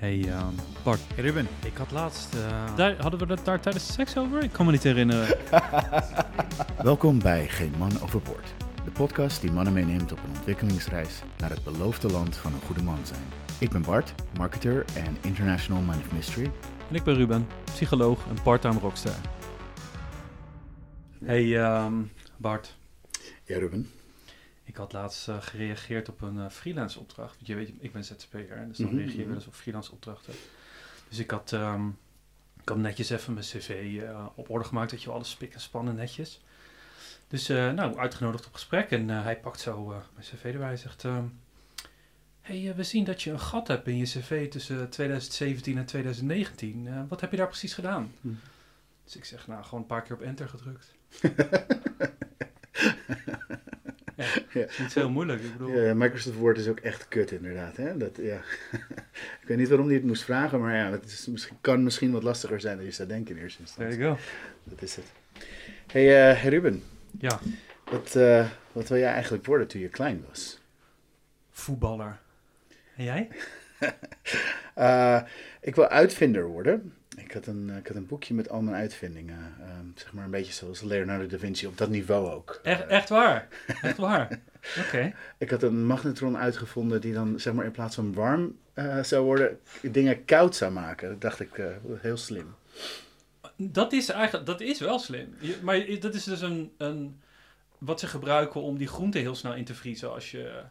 Hey ehm, Bart, Hey Ruben. ik had laatst... eh, daar, hadden we het daar tijdens de seks over? Ik kan me niet herinneren. Welkom bij Geen Man Overboord. De podcast die mannen meeneemt op een ontwikkelingsreis naar het beloofde land van een goede man zijn. Ik ben Bart, marketer en international man of mystery. En ik ben Ruben, psycholoog en part-time rockster. Hey ehm, Bart, Ja Ruben. Ik had laatst eh, gereageerd op een eh, freelance opdracht. Want je weet, ik ben ZZP'er, dus dan Mhm, reageer je mhm. wel eens op freelance opdrachten. Dus ik had, ehm, ik had netjes even mijn cv eh, op orde gemaakt, dat je alles spik en spannen netjes. Dus nou, uitgenodigd op gesprek en hij pakt zo mijn cv erbij en zegt... ehm, hey, we zien dat je een gat hebt in je cv tussen 2017 en 2019. Eh, wat heb je daar precies gedaan? Hm. Dus ik zeg, nou, gewoon een paar keer op enter gedrukt. ja, Ja. is niet zo heel moeilijk. Ik bedoel, Ja, Microsoft Word is ook echt kut inderdaad. Hè? Dat, ja. ik weet niet waarom hij het moest vragen, maar ja, het is misschien, kan misschien wat lastiger zijn dan je zou denken in eerste there instantie. you go. Dat is het. Hey, eh, Ruben, Ja, wat, eh, wat wil jij eigenlijk worden toen je klein was? voetballer. En jij? Eh, ik wil uitvinder worden. Ik had een, ik had een boekje met al mijn uitvindingen. ehm, zeg maar een beetje zoals Leonardo da Vinci, op dat niveau ook. Echt, Eh, echt waar? Echt waar? Oké. ik had een magnetron uitgevonden die dan zeg maar in plaats van warm eh, zou worden, dingen koud zou maken. Dat dacht ik eh, heel slim. Dat is eigenlijk, dat is wel slim. Je- maar dat is dus een, een, wat ze gebruiken om die groente heel snel in te vriezen als je,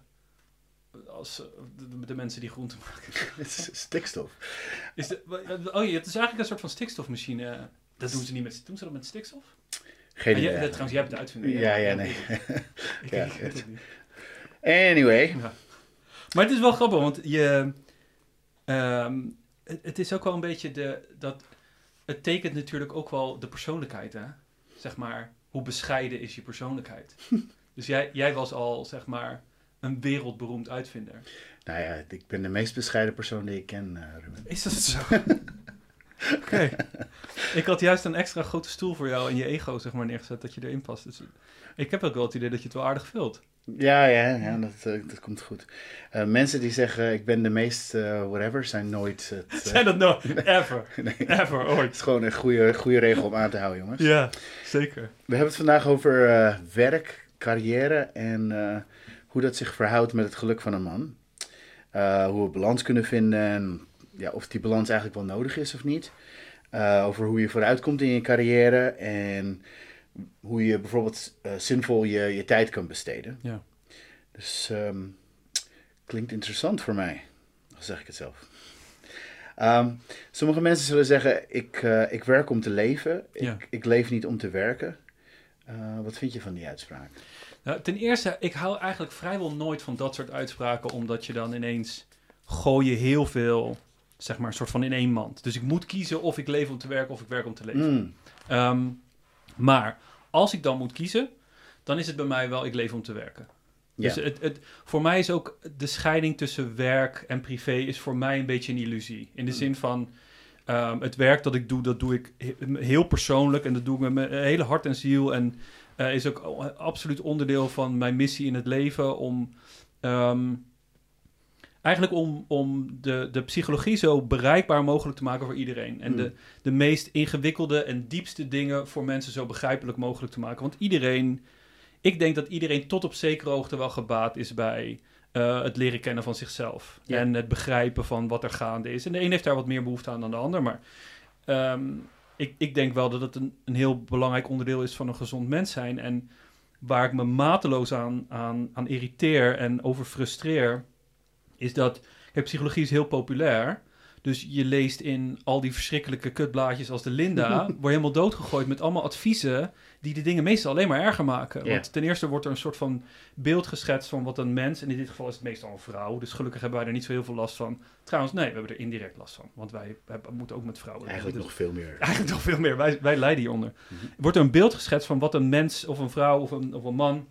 als eh, de, de mensen die groenten maken. Het is stikstof. Is de, oh ja, het is eigenlijk een soort van stikstofmachine. Dat doen ze niet met, doen ze dat met stikstof? Geen Ah, jij- idee. dat- trouwens, jij hebt de uitvinder. Ja, ja, nee. Ik, Ja, het. Anyway. Ja. Maar het is wel grappig, want je, ehm, het, het is ook wel een beetje de, dat, het tekent natuurlijk ook wel de persoonlijkheid, hè? Zeg maar, hoe bescheiden is je persoonlijkheid? dus jij, jij was al, zeg maar, een wereldberoemd uitvinder. Nou ja, ik ben de meest bescheiden persoon die ik ken, eh, Ruben. Is dat zo? Oké. Ik had juist een extra grote stoel voor jou en je ego, zeg maar, neergezet, dat je erin past. Dus ik heb ook wel het idee dat je het wel aardig vult. Ja, ja, ja dat, eh, dat komt goed. Eh, mensen die zeggen ik ben de meest whatever, zijn nooit het... Zijn dat nou? Ever. nee. Ever, Het ooit. is gewoon een goede, goede regel om aan te houden, jongens. Ja, zeker. We hebben het vandaag over werk, carrière en hoe dat zich verhoudt met het geluk van een man. Eh, hoe we balans kunnen vinden en ja, of die balans eigenlijk wel nodig is of niet. Eh, over hoe je vooruitkomt in je carrière en hoe je bijvoorbeeld eh, zinvol je, je tijd kan besteden. Ja. Dus ehm, klinkt interessant voor mij, al zeg ik het zelf. Ehm, sommige mensen zullen zeggen, ik, ik werk om te leven, Ja. ik, ik leef niet om te werken. Wat vind je van die uitspraak? Nou, ten eerste, ik hou eigenlijk vrijwel nooit van dat soort uitspraken, omdat je dan ineens gooi je heel veel, zeg maar, een soort van in één mand. Dus ik moet kiezen of ik leef om te werken of ik werk om te leven. Mm, Ehm, maar als ik dan moet kiezen, dan is het bij mij wel ik leef om te werken. Dus het, het, voor mij is ook de scheiding tussen werk en privé is voor mij een beetje een illusie. In de Hmm. zin van ehm, het werk dat ik doe, dat doe ik he- heel persoonlijk en dat doe ik met mijn hele hart en ziel. En eh, is ook absoluut onderdeel van mijn missie in het leven om ehm, eigenlijk om, om de, de psychologie zo bereikbaar mogelijk te maken voor iedereen. En Hmm. de, de meest ingewikkelde en diepste dingen voor mensen zo begrijpelijk mogelijk te maken. Want iedereen, ik denk dat iedereen tot op zekere hoogte wel gebaat is bij eh, het leren kennen van zichzelf. En het begrijpen van wat er gaande is. En de een heeft daar wat meer behoefte aan dan de ander. Maar ehm, ik, ik denk wel dat het een, een heel belangrijk onderdeel is van een gezond mens zijn. En waar ik me mateloos aan, aan, aan irriteer en over frustreer, is dat. Psychologie is heel populair. Dus je leest in al die verschrikkelijke kutblaadjes als de Linda, word je helemaal doodgegooid met allemaal adviezen die de dingen meestal alleen maar erger maken. Want ten eerste wordt er een soort van beeld geschetst van wat een mens, en in dit geval is het meestal een vrouw, dus gelukkig hebben wij er niet zo heel veel last van. Trouwens, nee, we hebben er indirect last van, want wij hebben, moeten ook met vrouwen. Eigenlijk Dus- nog veel meer. Eigenlijk nog veel meer. Wij, wij lijden hieronder. Mhm. Wordt er een beeld geschetst van wat een mens of een vrouw of een, of een man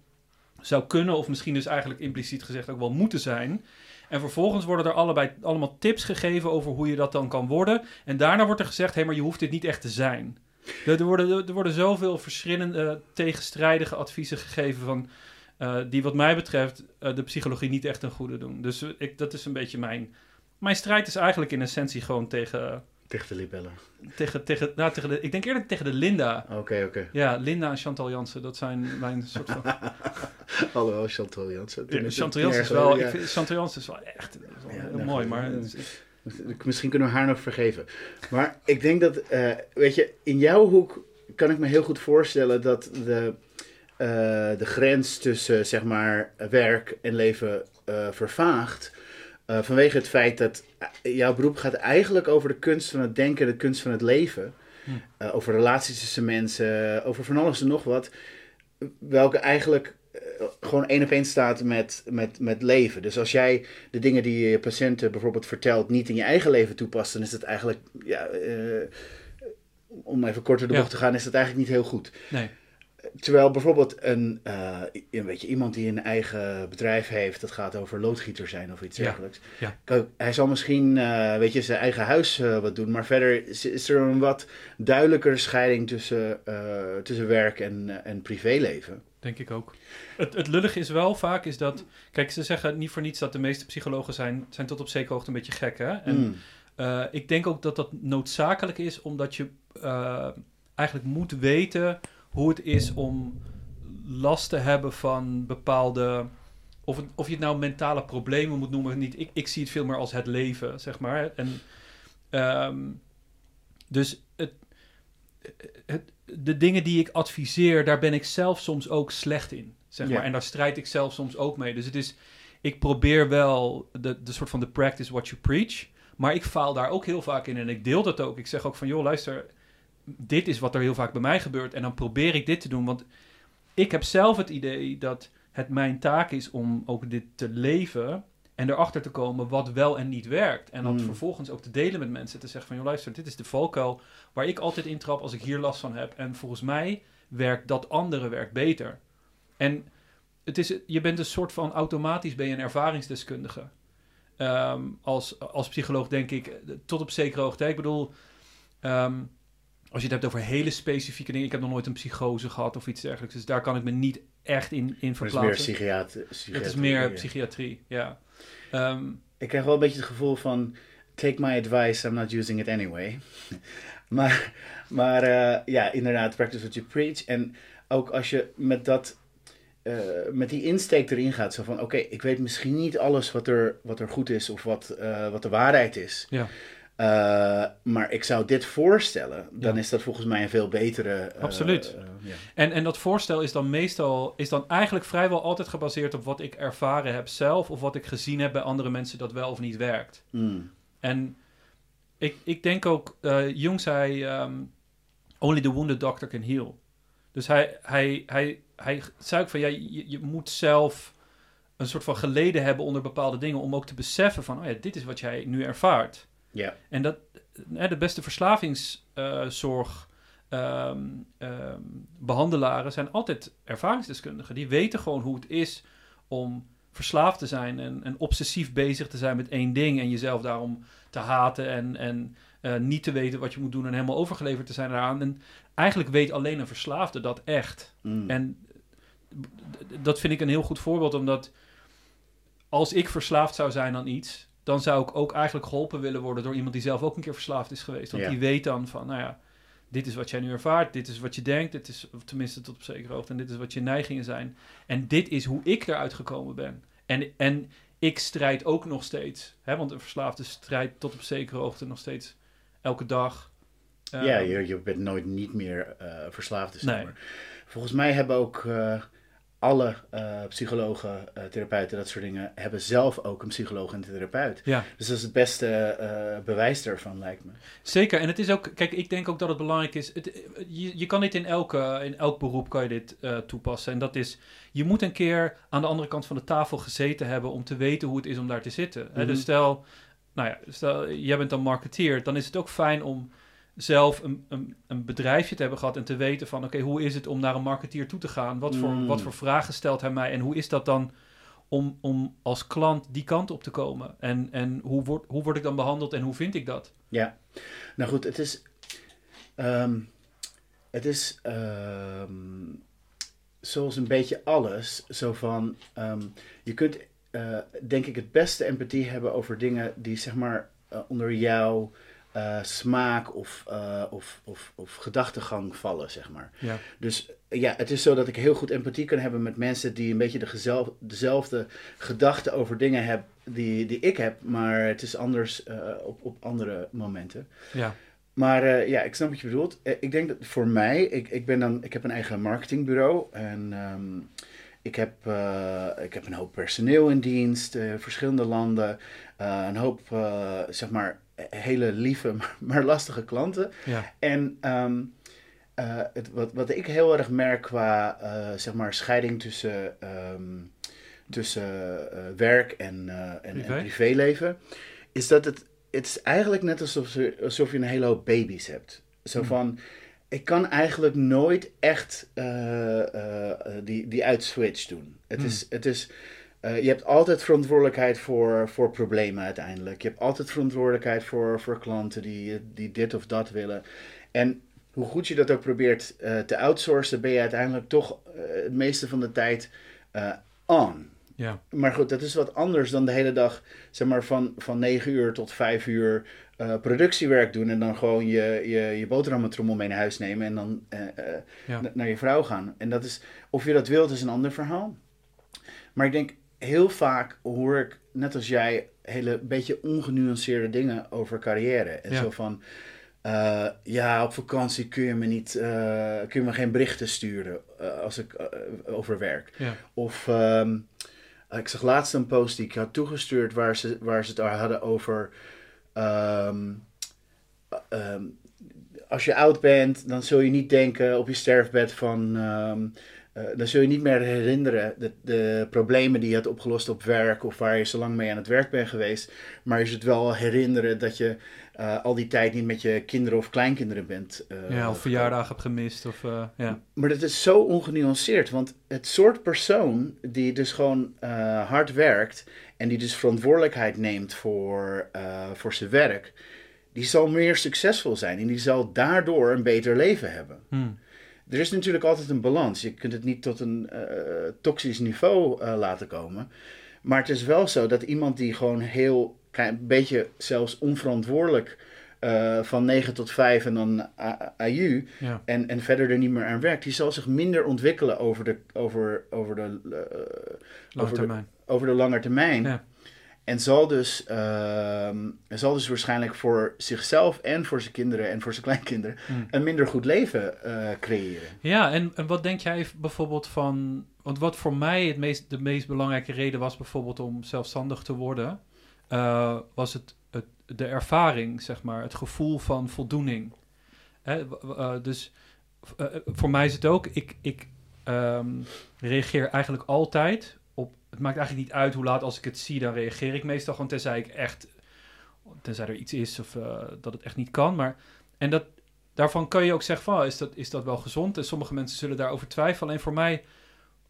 zou kunnen, of misschien dus eigenlijk impliciet gezegd ook wel moeten zijn. En vervolgens worden er allebei, allemaal tips gegeven over hoe je dat dan kan worden. En daarna wordt er gezegd, hé, maar je hoeft dit niet echt te zijn. Er, worden, er worden zoveel verschillende eh, tegenstrijdige adviezen gegeven van... eh, die wat mij betreft eh, de psychologie niet echt een goede doen. Dus ik, dat is een beetje mijn mijn strijd is eigenlijk in essentie gewoon tegen... Tegen de libellen. Tegen, tegen, nou, tegen de, ik denk eerder tegen de Linda. Oké, oké. Ja, Linda en Chantal Jansen, dat zijn mijn soort van... Hallo, Chantal Jansen. Ja, Chantal Jansen is wel, ik vind, Chantal Jansen is wel echt is wel Ja, heel nou, mooi, maar... Het Misschien kunnen we haar nog vergeven. Maar ik denk dat, eh, weet je, in jouw hoek kan ik me heel goed voorstellen dat de, eh, de grens tussen, zeg maar, werk en leven eh, vervaagt. Eh, vanwege het feit dat eh, jouw beroep gaat eigenlijk over de kunst van het denken en de kunst van het leven. Hm. Eh, over relaties tussen mensen, over van alles en nog wat. Welke eigenlijk gewoon één op één staat met, met, met leven. Dus als jij de dingen die je patiënten bijvoorbeeld vertelt niet in je eigen leven toepast, dan is het eigenlijk, ja, om even korter de Ja. bocht te gaan, is dat eigenlijk niet heel goed. Nee, Terwijl bijvoorbeeld een, eh, een weet je, iemand die een eigen bedrijf heeft, dat gaat over loodgieter zijn of iets dergelijks. ja. Kijk, Hij zal misschien, eh, weet je, zijn eigen huis eh, wat doen, maar verder is, is er een wat duidelijkere scheiding tussen, tussen werk en, en privéleven. denk ik ook. Het, het lullige is wel vaak is dat... Kijk, ze zeggen niet voor niets dat de meeste psychologen zijn, zijn tot op zekere hoogte een beetje gek, hè? En Mm. Eh, ik denk ook dat dat noodzakelijk is, omdat je eigenlijk moet weten hoe het is om last te hebben van bepaalde. Of, het, of je het nou mentale problemen moet noemen of niet. Ik, ik zie het veel meer als het leven, zeg maar. En, ehm, dus het, het, de dingen die ik adviseer, daar ben ik zelf soms ook slecht in. Zeg Ja. maar. En daar strijd ik zelf soms ook mee. Dus het is, ik probeer wel de, de soort van de practice what you preach. Maar ik faal daar ook heel vaak in en ik deel dat ook. Ik zeg ook van, joh, luister, dit is wat er heel vaak bij mij gebeurt. En dan probeer ik dit te doen. Want ik heb zelf het idee dat het mijn taak is om ook dit te leven. En erachter te komen wat wel en niet werkt. En dan Mm. vervolgens ook te delen met mensen. Te zeggen van, joh, luister, dit is de valkuil waar ik altijd intrap als ik hier last van heb. En volgens mij werkt dat andere werkt beter. En het is, je bent een soort van automatisch ben je een ervaringsdeskundige. Ehm, als, als psycholoog denk ik, eh, tot op zekere hoogte. Ik bedoel, ehm, als je het hebt over hele specifieke dingen. Ik heb nog nooit een psychose gehad of iets dergelijks. Dus daar kan ik me niet echt in, in Maar het is meer verplaatsen. psychiater. Het is meer psychiatrie, ja. Ehm, Ik krijg wel een beetje het gevoel van, take my advice, I'm not using it anyway. maar maar eh, ja, inderdaad, practice what you preach. En ook als je met dat, eh, met die insteek erin gaat, zo van, oké, ik weet misschien niet alles wat er, wat er goed is of wat, eh, wat de waarheid is. Ja. Eh, maar ik zou dit voorstellen, dan Ja. is dat volgens mij een veel betere... eh, Absoluut. eh, ja. En, en dat voorstel is dan meestal, is dan eigenlijk vrijwel altijd gebaseerd op wat ik ervaren heb zelf, of wat ik gezien heb bij andere mensen dat wel of niet werkt. Mm. En ik, ik denk ook, Jung zei, ehm, only the wounded doctor can heal. Dus hij, hij, hij, hij zei ook van, ja, je, je moet zelf een soort van geleden hebben onder bepaalde dingen, om ook te beseffen van, oh ja, dit is wat jij nu ervaart. Ja. En dat, hè, de beste verslavingszorg ehm, ehm, behandelaren zijn altijd ervaringsdeskundigen. Die weten gewoon hoe het is om verslaafd te zijn en, en obsessief bezig te zijn met één ding en jezelf daarom te haten en, en eh, niet te weten wat je moet doen en helemaal overgeleverd te zijn daaraan. En eigenlijk weet alleen een verslaafde dat echt. Mm. En dat vind ik een heel goed voorbeeld, omdat als ik verslaafd zou zijn aan iets, dan zou ik ook eigenlijk geholpen willen worden door iemand die zelf ook een keer verslaafd is geweest. Want Ja. die weet dan van, nou ja, dit is wat jij nu ervaart, dit is wat je denkt, dit is tenminste tot op zekere hoogte, en dit is wat je neigingen zijn. En dit is hoe ik eruit gekomen ben. En, en ik strijd ook nog steeds, hè, want een verslaafde strijdt tot op zekere hoogte nog steeds elke dag. Ja, Ehm, je, je bent nooit niet meer eh, verslaafd. Dus Nee. Volgens mij hebben ook eh, alle eh, psychologen, eh, therapeuten, dat soort dingen, hebben zelf ook een psycholoog en therapeut. Ja. Dus dat is het beste eh, bewijs daarvan, lijkt me. Zeker, en het is ook, kijk, ik denk ook dat het belangrijk is. Het, je, je kan dit in, elke, in elk beroep kan je dit toepassen. En dat is, je moet een keer aan de andere kant van de tafel gezeten hebben om te weten hoe het is om daar te zitten. Hè, Mhm. Dus stel, nou ja, stel, jij bent dan marketeer, dan is het ook fijn om zelf een, een, een bedrijfje te hebben gehad en te weten van, oké, hoe is het om naar een marketeer toe te gaan? Wat voor, Mm. wat voor vragen stelt hij mij en hoe is dat dan om, om als klant die kant op te komen? En, en hoe, word, hoe word ik dan behandeld en hoe vind ik dat? Ja, nou goed, het is. ehm, het is. ehm, zoals een beetje alles. Zo van. ehm, je kunt. eh, denk ik, het beste empathie hebben over dingen die zeg maar eh, onder jouw eh, smaak of, eh, of, of, of gedachtegang vallen, zeg maar. Ja. Dus ja, het is zo dat ik heel goed empathie kan hebben met mensen die een beetje de gezel- dezelfde gedachten over dingen hebben die, die ik heb, maar het is anders eh, op, op andere momenten. Ja. Maar ja, ik snap wat je bedoelt. Ik denk dat voor mij, ik, ik, ben dan, ik heb een eigen marketingbureau en ehm, ik, heb, ik heb een hoop personeel in dienst, verschillende landen, een hoop, zeg maar, hele lieve, maar, lastige klanten. Ja. En ehm, eh, het, wat, wat ik heel erg merk qua, eh, zeg maar, scheiding tussen, ehm, tussen eh, werk en, en, Privé? en privéleven, is dat het, het is eigenlijk net alsof, alsof je een hele hoop baby's hebt. Zo Hmm. van, ik kan eigenlijk nooit echt die, die uitswitch doen. Het Hmm. is, het is eh, je hebt altijd verantwoordelijkheid voor, voor problemen uiteindelijk. Je hebt altijd verantwoordelijkheid voor, voor klanten die, die dit of dat willen. En hoe goed je dat ook probeert eh, te outsourcen, ben je uiteindelijk toch eh, het meeste van de tijd on. Ja. Maar goed, dat is wat anders dan de hele dag, zeg maar, van, van 9 uur tot 5 uur productiewerk doen. En dan gewoon je, je, je boterhammentrommel mee naar huis nemen en dan Ja. naar je vrouw gaan. En dat is, of je dat wilt, is een ander verhaal. Maar ik denk, heel vaak hoor ik, net als jij, hele beetje ongenuanceerde dingen over carrière. En Ja. zo van, eh, ja, op vakantie kun je me niet, eh, kun je me geen berichten sturen eh, als ik over werk. Ja. Of ehm, ik zag laatst een post die ik had toegestuurd waar ze, waar ze het hadden over. ehm, ehm, als je oud bent, dan zul je niet denken op je sterfbed van. Eh, dan zul je niet meer herinneren de, de problemen die je had opgelost op werk of waar je zo lang mee aan het werk bent geweest. Maar je zult wel herinneren dat je eh, al die tijd niet met je kinderen of kleinkinderen bent. eh, ja, of verjaardag heb gemist. Of, ja. Maar dat is zo ongenuanceerd. Want het soort persoon die dus gewoon hard werkt en die dus verantwoordelijkheid neemt voor, voor zijn werk, die zal meer succesvol zijn en die zal daardoor een beter leven hebben. Hm. Er is natuurlijk altijd een balans. Je kunt het niet tot een eh, toxisch niveau eh, laten komen. Maar het is wel zo dat iemand die gewoon heel klein beetje zelfs onverantwoordelijk eh, van 9 tot 5 en dan AU ja. en, en verder er niet meer aan werkt, die zal zich minder ontwikkelen over de, over, over de, Lange over de- over de lange termijn. Ja. En zal dus, ehm, zal dus waarschijnlijk voor zichzelf en voor zijn kinderen en voor zijn kleinkinderen Hm. een minder goed leven eh, creëren. Ja, en, en wat denk jij bijvoorbeeld van... Want wat voor mij het meest, de meest belangrijke reden was bijvoorbeeld om zelfstandig te worden... eh, was het, het, de ervaring, zeg maar. Het gevoel van voldoening. Hè, eh, dus voor mij is het ook... Ik, ik ehm, reageer eigenlijk altijd. Het maakt eigenlijk niet uit hoe laat als ik het zie, dan reageer ik meestal gewoon tenzij ik echt... Tenzij er iets is of eh, dat het echt niet kan. Maar, en dat, daarvan kan je ook zeggen van, oh, is dat, is dat wel gezond? En sommige mensen zullen daarover twijfelen. Alleen voor mij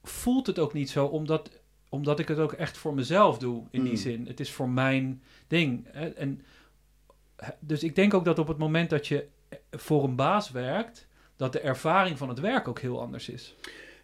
voelt het ook niet zo, omdat, omdat ik het ook echt voor mezelf doe, in die Mm. zin. Het is voor mijn ding. Hè? En, dus ik denk ook dat op het moment dat je voor een baas werkt, dat de ervaring van het werk ook heel anders is.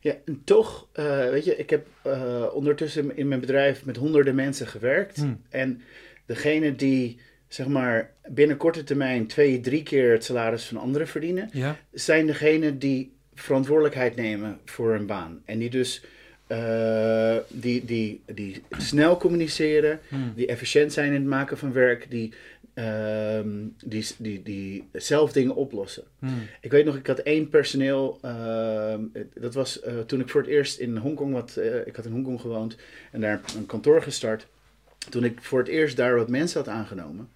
Ja, en toch, eh, weet je, ik heb eh, ondertussen in mijn bedrijf met honderden mensen gewerkt. Hm. En degene die, zeg maar, binnen korte termijn twee, drie keer het salaris van anderen verdienen, Ja, zijn degene die verantwoordelijkheid nemen voor hun baan. En die dus eh, die, die, die snel communiceren, Hm. die efficiënt zijn in het maken van werk, die, ehm, die, die, die zelf dingen oplossen. Hm. Ik weet nog, ik had één personeel. ehm, dat was eh, toen ik voor het eerst in Hongkong, wat, eh, ik had in Hongkong gewoond en daar een kantoor gestart. Toen ik voor het eerst daar wat mensen had aangenomen.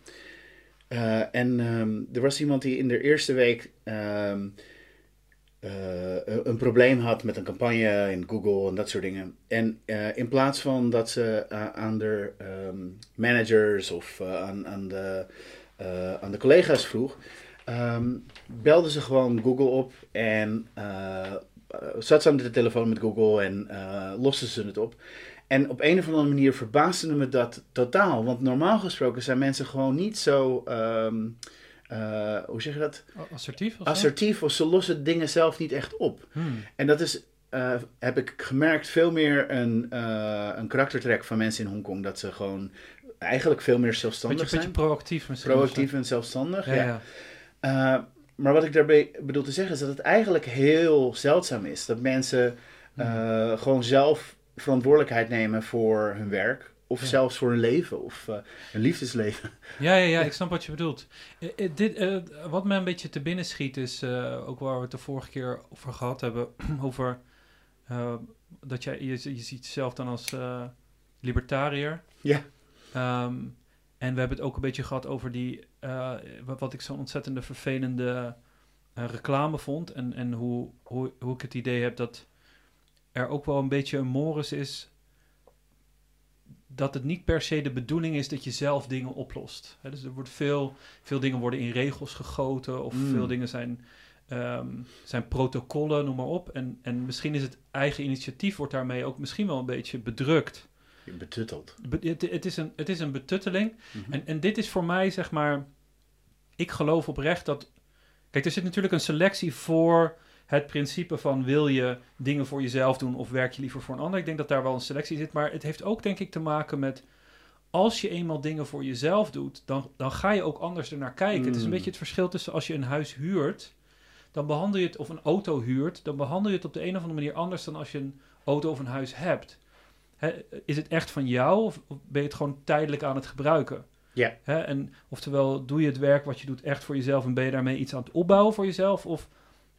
Eh, en ehm, er was iemand die in de eerste week een, een probleem had met een campagne in Google en dat soort dingen. En eh, in plaats van dat ze eh, aan de ehm, managers of eh, aan, aan, de, eh, aan de collega's vroeg, ehm, belden ze gewoon Google op en eh, eh, zat ze aan de telefoon met Google en eh losten ze het op. En op een of andere manier verbaasde me dat totaal. Want normaal gesproken zijn mensen gewoon niet zo. ehm, eh, hoe zeg je dat? Assertief of? Assertief of ze lossen dingen zelf niet echt op. Hm. En dat is eh, heb ik gemerkt veel meer een, uh, een karaktertrek van mensen in Hongkong. Dat ze gewoon eigenlijk veel meer zelfstandig beetje, zijn. Beetje proactief misschien. Proactief en zelfstandig, ja. ja. ja. maar wat ik daarbij bedoel te zeggen is dat het eigenlijk heel zeldzaam is. Dat mensen gewoon zelf verantwoordelijkheid nemen voor hun werk. Of zelfs voor hun leven of uh, een liefdesleven. Ja, ja, ja, ik snap wat je bedoelt. Uh, uh, dit, wat me een beetje te binnen schiet is, ook waar we het de vorige keer over gehad hebben, over dat jij, je, je ziet jezelf dan als libertariër. Ja. Um, en we hebben het ook een beetje gehad over die, wat ik zo'n ontzettende vervelende reclame vond. En, en hoe, hoe, hoe ik het idee heb dat er ook wel een beetje een morris is dat het niet per se de bedoeling is dat je zelf dingen oplost. dus er wordt veel, veel dingen worden in regels gegoten of Mm. veel dingen zijn, ehm, zijn protocollen, noem maar op. En, en misschien is het eigen initiatief wordt daarmee ook misschien wel een beetje bedrukt. Betutteld. Be- het, het, is een, het is een betutteling. Mhm. En, en dit is voor mij, zeg maar, ik geloof oprecht dat. Kijk, er zit natuurlijk een selectie voor het principe van wil je dingen voor jezelf doen of werk je liever voor een ander. Ik denk dat daar wel een selectie zit, maar het heeft ook denk ik te maken met als je eenmaal dingen voor jezelf doet, dan, dan ga je ook anders ernaar kijken. Het is een Mm. beetje het verschil tussen als je een huis huurt, dan behandel je het, of een auto huurt, dan behandel je het op de een of andere manier anders dan als je een auto of een huis hebt. Is het echt van jou of ben je het gewoon tijdelijk aan het gebruiken? Ja. En oftewel, doe je het werk wat je doet echt voor jezelf en ben je daarmee iets aan het opbouwen voor jezelf? Of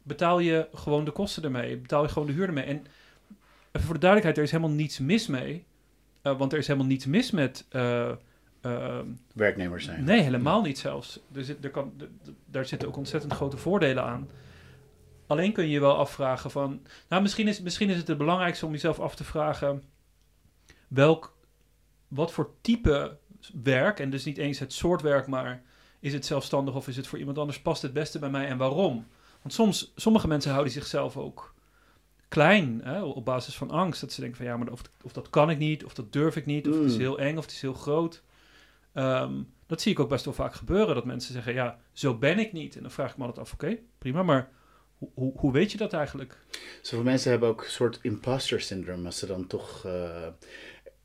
betaal je gewoon de kosten ermee? Betaal je gewoon de huur ermee? En even voor de duidelijkheid, er is helemaal niets mis mee. Eh, want er is helemaal niets mis met... eh, ehm, Werknemers zijn. nee, helemaal niet zelfs. Er zit, er kan, daar zitten ook ontzettend grote voordelen aan. Alleen kun je je wel afvragen van... Nou, misschien is, misschien is het het belangrijkste om jezelf af te vragen... Welk, wat voor type werk, en dus niet eens het soort werk, maar is het zelfstandig of is het voor iemand anders, past het beste bij mij en waarom? Want soms, sommige mensen houden zichzelf ook klein, hè, op basis van angst. Dat ze denken van ja, maar of, of dat kan ik niet, of dat durf ik niet, of het is Mm. heel eng, of het is heel groot. Ehm, dat zie ik ook best wel vaak gebeuren, dat mensen zeggen ja, zo ben ik niet. En dan vraag ik me altijd af, oké, prima, maar hoe, hoe, hoe weet je dat eigenlijk? Zoveel mensen hebben ook een soort imposter syndroom als ze dan toch eh,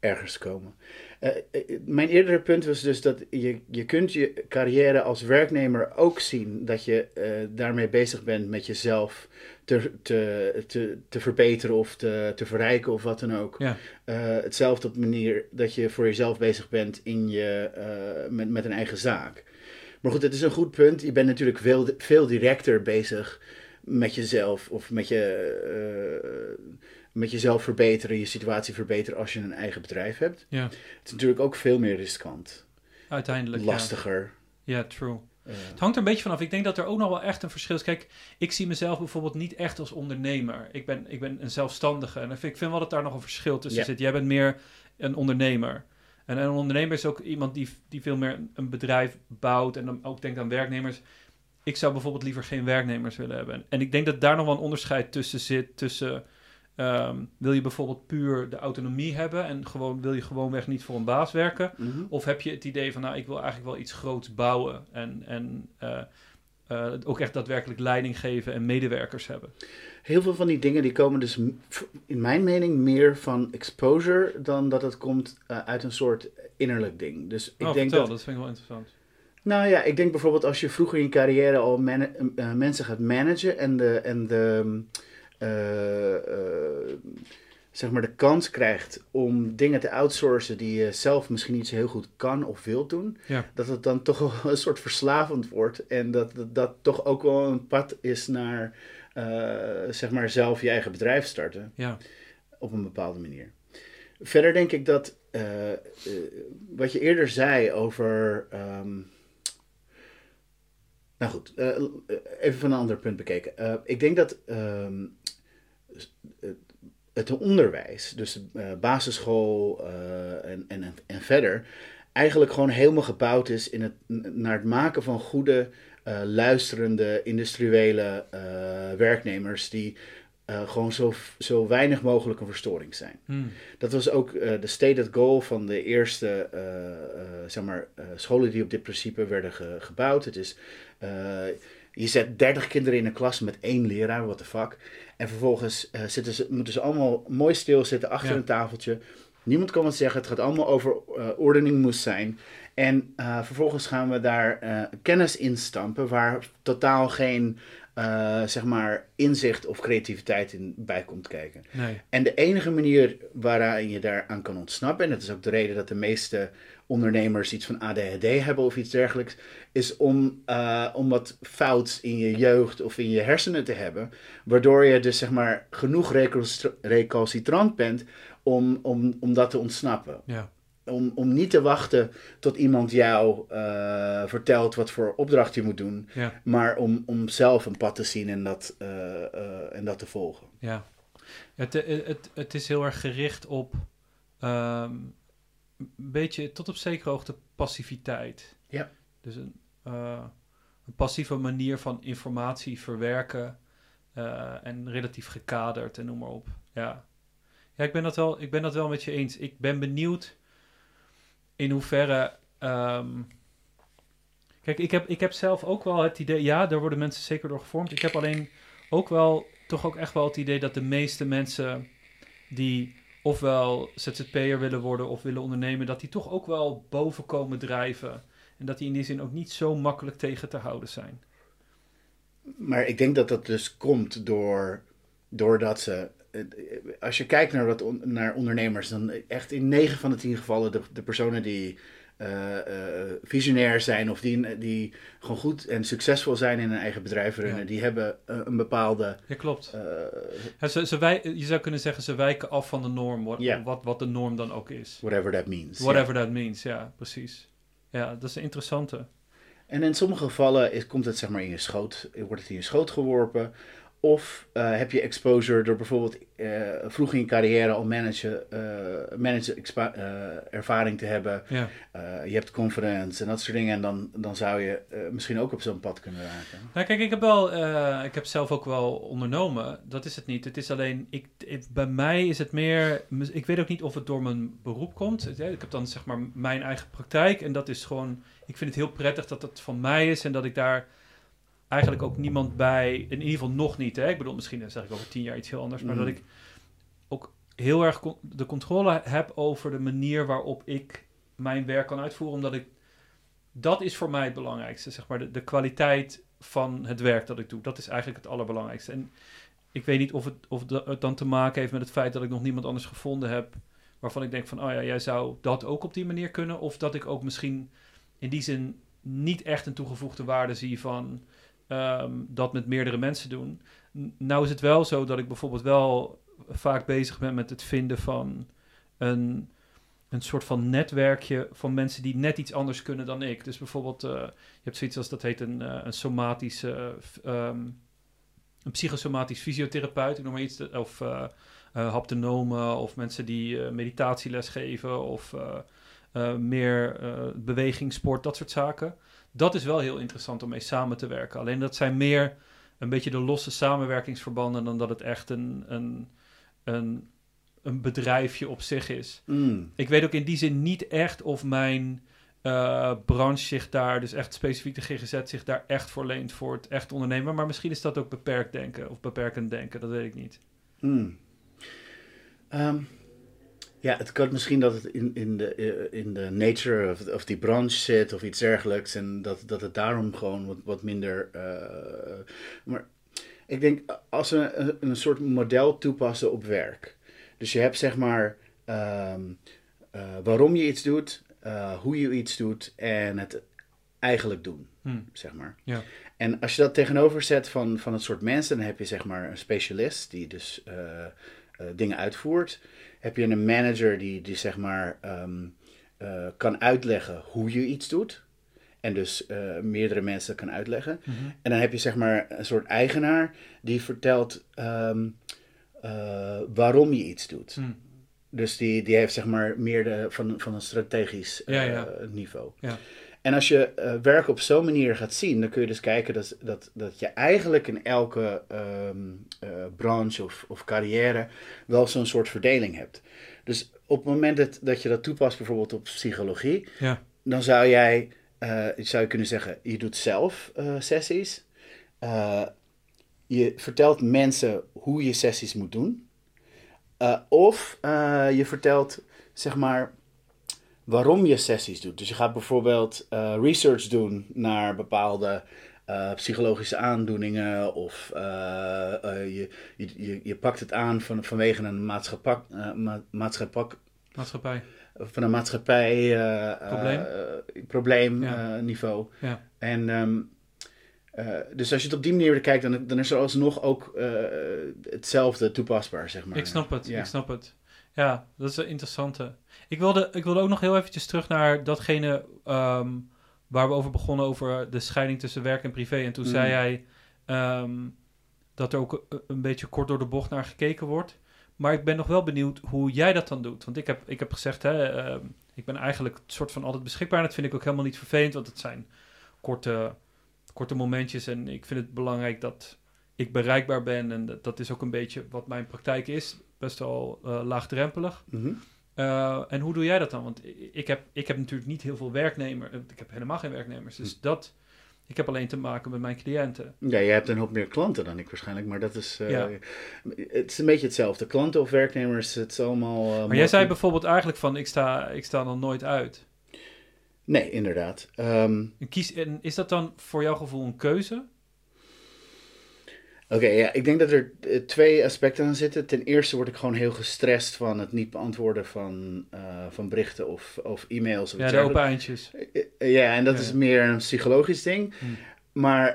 ergens komen. Eh, eh, mijn eerdere punt was dus dat je, je kunt je carrière als werknemer ook zien dat je eh, daarmee bezig bent met jezelf te, te, te, te verbeteren of te, te verrijken of wat dan ook. Ja. Eh, hetzelfde op de manier dat je voor jezelf bezig bent in je, eh, met, met een eigen zaak. Maar goed, het is een goed punt. Je bent natuurlijk veel, veel directer bezig met jezelf of met, je, eh, met jezelf verbeteren, je situatie verbeteren als je een eigen bedrijf hebt. Ja, Het is natuurlijk ook veel meer riskant, uiteindelijk. ja. lastiger. Ja, true. eh, Het hangt er een beetje vanaf. Ik denk dat er ook nog wel echt een verschil is. Kijk, ik zie mezelf bijvoorbeeld niet echt als ondernemer. Ik ben, ik ben een zelfstandige. En ik vind, ik vind wel dat daar nog een verschil tussen Ja. zit. Jij bent meer een ondernemer. En een ondernemer is ook iemand die, die veel meer een bedrijf bouwt en dan ook denkt aan werknemers. Ik zou bijvoorbeeld liever geen werknemers willen hebben. En ik denk dat daar nog wel een onderscheid tussen zit. Tussen ehm, wil je bijvoorbeeld puur de autonomie hebben en gewoon, wil je gewoonweg niet voor een baas werken. mhm. Of heb je het idee van, nou, ik wil eigenlijk wel iets groots bouwen en, en eh, eh, ook echt daadwerkelijk leiding geven en medewerkers hebben? Heel veel van die dingen die komen dus in mijn mening meer van exposure dan dat het komt eh, uit een soort innerlijk ding. Dus ik oh, denk vertel, dat dat vind ik wel interessant. Nou ja, ik denk bijvoorbeeld als je vroeger in je carrière al mensen gaat managen en de, en de zeg maar de kans krijgt om dingen te outsourcen die je zelf misschien niet zo heel goed kan of wil doen, Ja. dat het dan toch wel een soort verslavend wordt en dat dat, dat toch ook wel een pad is naar eh, zeg maar zelf je eigen bedrijf starten Ja, op een bepaalde manier. Verder denk ik dat eh, eh, wat je eerder zei over. ehm, nou goed, eh, even van een ander punt bekeken. Eh, ik denk dat ehm, eh, het onderwijs, dus eh, basisschool eh, en, en, en verder, eigenlijk gewoon helemaal gebouwd is in het, naar het maken van goede, eh, luisterende, industriële werknemers die gewoon zo, zo weinig mogelijk een verstoring zijn. Hmm. Dat was ook de stated goal van de eerste zeg maar, scholen die op dit principe werden ge- gebouwd. Het is, je zet 30 kinderen in een klas met één leraar, what the fuck. En vervolgens eh, zitten ze, moeten ze allemaal mooi stilzitten achter Ja. een tafeltje. Niemand kan wat zeggen. Het gaat allemaal over eh, ordening moest zijn. En eh, vervolgens gaan we daar kennis in stampen waar totaal geen zeg maar inzicht of creativiteit in bij komt kijken. Nee. En de enige manier waaraan je daaraan kan ontsnappen, en dat is ook de reden dat de meeste ondernemers iets van ADHD hebben of iets dergelijks, is om, eh, om wat fout in je jeugd of in je hersenen te hebben, waardoor je dus zeg maar genoeg recalcitr- recalcitrant bent om, om, om dat te ontsnappen. Ja. Om, om niet te wachten tot iemand jou eh, vertelt wat voor opdracht je moet doen, Ja. maar om, om zelf een pad te zien en dat, eh, en dat te volgen. Ja. Het, het, het is heel erg gericht op ehm, een beetje tot op zekere hoogte passiviteit. Ja. Dus een, eh, een passieve manier van informatie verwerken eh, en relatief gekaderd en noem maar op. Ja, ja ik, ben dat wel, ik ben dat wel met je eens. Ik ben benieuwd in hoeverre. ehm, kijk, ik heb, ik heb zelf ook wel het idee, ja, daar worden mensen zeker door gevormd. Ik heb alleen ook wel, toch ook echt wel het idee dat de meeste mensen die ofwel ZZP'er willen worden of willen ondernemen, dat die toch ook wel boven komen drijven. En dat die in die zin ook niet zo makkelijk tegen te houden zijn. Maar ik denk dat dat dus komt door, doordat ze. eh, Als je kijkt naar, wat naar ondernemers, dan echt in 9 van de 10 gevallen de personen die eh, eh, visionair zijn of die, die gewoon goed en succesvol zijn in hun eigen bedrijf runnen, Ja. die hebben eh, een bepaalde. Ja, klopt. Ja, ze, ze wij, je zou kunnen zeggen, ze wijken af van de norm, wat, wat, wat de norm dan ook is. whatever that means. Whatever that means, ja, precies. Ja, dat is een interessante. En in sommige gevallen is, komt het zeg maar in je schoot, wordt het in je schoot geworpen. Of eh, heb je exposure door bijvoorbeeld eh, vroeg in je carrière al manager, eh manager ervaring te hebben. Ja. Je hebt conference en dat soort dingen. En dan, dan zou je misschien ook op zo'n pad kunnen raken. Nou, kijk, ik heb wel, ik heb zelf ook wel ondernomen. Dat is het niet. Het is alleen, ik, ik- bij mij is het meer, ik weet ook niet of het door mijn beroep komt. Ik heb dan zeg maar mijn eigen praktijk en dat is gewoon, ik vind het heel prettig dat het van mij is en dat ik daar eigenlijk ook niemand bij, in ieder geval nog niet. Hè? Ik bedoel, misschien zeg ik over tien jaar iets heel anders, maar dat ik ook heel erg de controle heb over de manier waarop ik mijn werk kan uitvoeren, omdat ik dat is voor mij het belangrijkste, zeg maar. De, de kwaliteit van het werk dat ik doe, dat is eigenlijk het allerbelangrijkste. En ik weet niet of, het, of dat het dan te maken heeft met het feit dat ik nog niemand anders gevonden heb, waarvan ik denk van, oh ja, jij zou dat ook op die manier kunnen. Of dat ik ook misschien in die zin niet echt een toegevoegde waarde zie van ehm, dat met meerdere mensen doen. Nou is het wel zo dat ik bijvoorbeeld wel vaak bezig ben met het vinden van een, een soort van netwerkje van mensen die net iets anders kunnen dan ik. Dus bijvoorbeeld, eh, je hebt zoiets als dat heet een, eh, een somatische, f- ehm, een psychosomatisch fysiotherapeut, ik noem maar iets, of eh eh, haptonomen, of mensen die eh, meditatieles geven, of eh, eh, meer eh beweging, sport, dat soort zaken. Dat is wel heel interessant om mee samen te werken. Alleen dat zijn meer een beetje de losse samenwerkingsverbanden dan dat het echt een, een, een, een bedrijfje op zich is. Mm. Ik weet ook in die zin niet echt of mijn eh, branche zich daar, dus echt specifiek de GGZ, zich daar echt voor leent voor het echt ondernemen. Maar misschien is dat ook beperkt denken of beperkend denken, dat weet ik niet. Mm. Ehm, ja, het kan misschien dat het in, in, de, eh, in de nature of, of die branche zit of iets dergelijks. En dat, dat het daarom gewoon wat, wat minder. eh, maar ik denk als we een, een soort model toepassen op werk. Dus je hebt zeg maar ehm, eh, waarom je iets doet, hoe je iets doet en het eigenlijk doen, Hm. zeg maar. Ja. En als je dat tegenover zet van, van het soort mensen, dan heb je zeg maar een specialist die dus dingen uitvoert. Heb je een manager die, die zeg maar ehm, eh, kan uitleggen hoe je iets doet. En dus eh, meerdere mensen kan uitleggen. Mhm. En dan heb je zeg maar een soort eigenaar die vertelt ehm, eh, waarom je iets doet. Hm. Dus die, die heeft zeg maar meer de, van, van een strategisch Ja, ja. niveau. Ja. En als je uh, werk op zo'n manier gaat zien, dan kun je dus kijken dat, dat, dat je eigenlijk in elke um, uh, branche of, of carrière wel zo'n soort verdeling hebt. Dus op het moment dat, dat je dat toepast bijvoorbeeld op psychologie, ja. dan zou jij uh, zou je kunnen zeggen, je doet zelf sessies. je vertelt mensen hoe je sessies moet doen. of je vertelt, zeg maar, waarom je sessies doet. Dus je gaat bijvoorbeeld uh, research doen naar bepaalde uh, psychologische aandoeningen of uh, je, je, je pakt het aan van, vanwege een maatschappij, ma maatschappij, maatschappij. van een maatschappij probleem, probleemniveau. Ja. ja. En um, dus als je het op die manier kijkt, dan, dan is er alsnog ook hetzelfde toepasbaar, zeg maar. Ik snap het, ja. ik snap het. Ja, dat is een interessante. Ik wilde, ik wilde ook nog heel eventjes terug naar datgene um, waar we over begonnen, over de scheiding tussen werk en privé. En toen zei hij um, dat er ook een beetje kort door de bocht naar gekeken wordt. Maar ik ben nog wel benieuwd hoe jij dat dan doet. Want ik heb, ik heb gezegd, hè, uh, ik ben eigenlijk soort van altijd beschikbaar. En dat vind ik ook helemaal niet vervelend, want het zijn korte, korte momentjes. En ik vind het belangrijk dat ik bereikbaar ben. En dat, dat is ook een beetje wat mijn praktijk is. Best wel uh, laagdrempelig. Mm -hmm. Uh, en hoe doe jij dat dan? Want ik heb, ik heb natuurlijk niet heel veel werknemers. Ik heb helemaal geen werknemers. Dus dat, ik heb alleen te maken met mijn cliënten. Ja, je hebt een hoop meer klanten dan ik waarschijnlijk. Maar dat is, uh, ja. het is een beetje hetzelfde. Klanten of werknemers, het is allemaal... Uh, maar jij zei bijvoorbeeld eigenlijk van, ik sta, ik sta dan nooit uit. Nee, inderdaad. Um, en kies, en is dat dan voor jouw gevoel een keuze? Oké, okay, ja, ik denk dat er twee aspecten aan zitten. Ten eerste word ik gewoon heel gestrest van het niet beantwoorden van, uh, van berichten of, of e-mails. Of ja, de open eindjes. Ja, en dat ja. is meer een psychologisch ding. Hm. Maar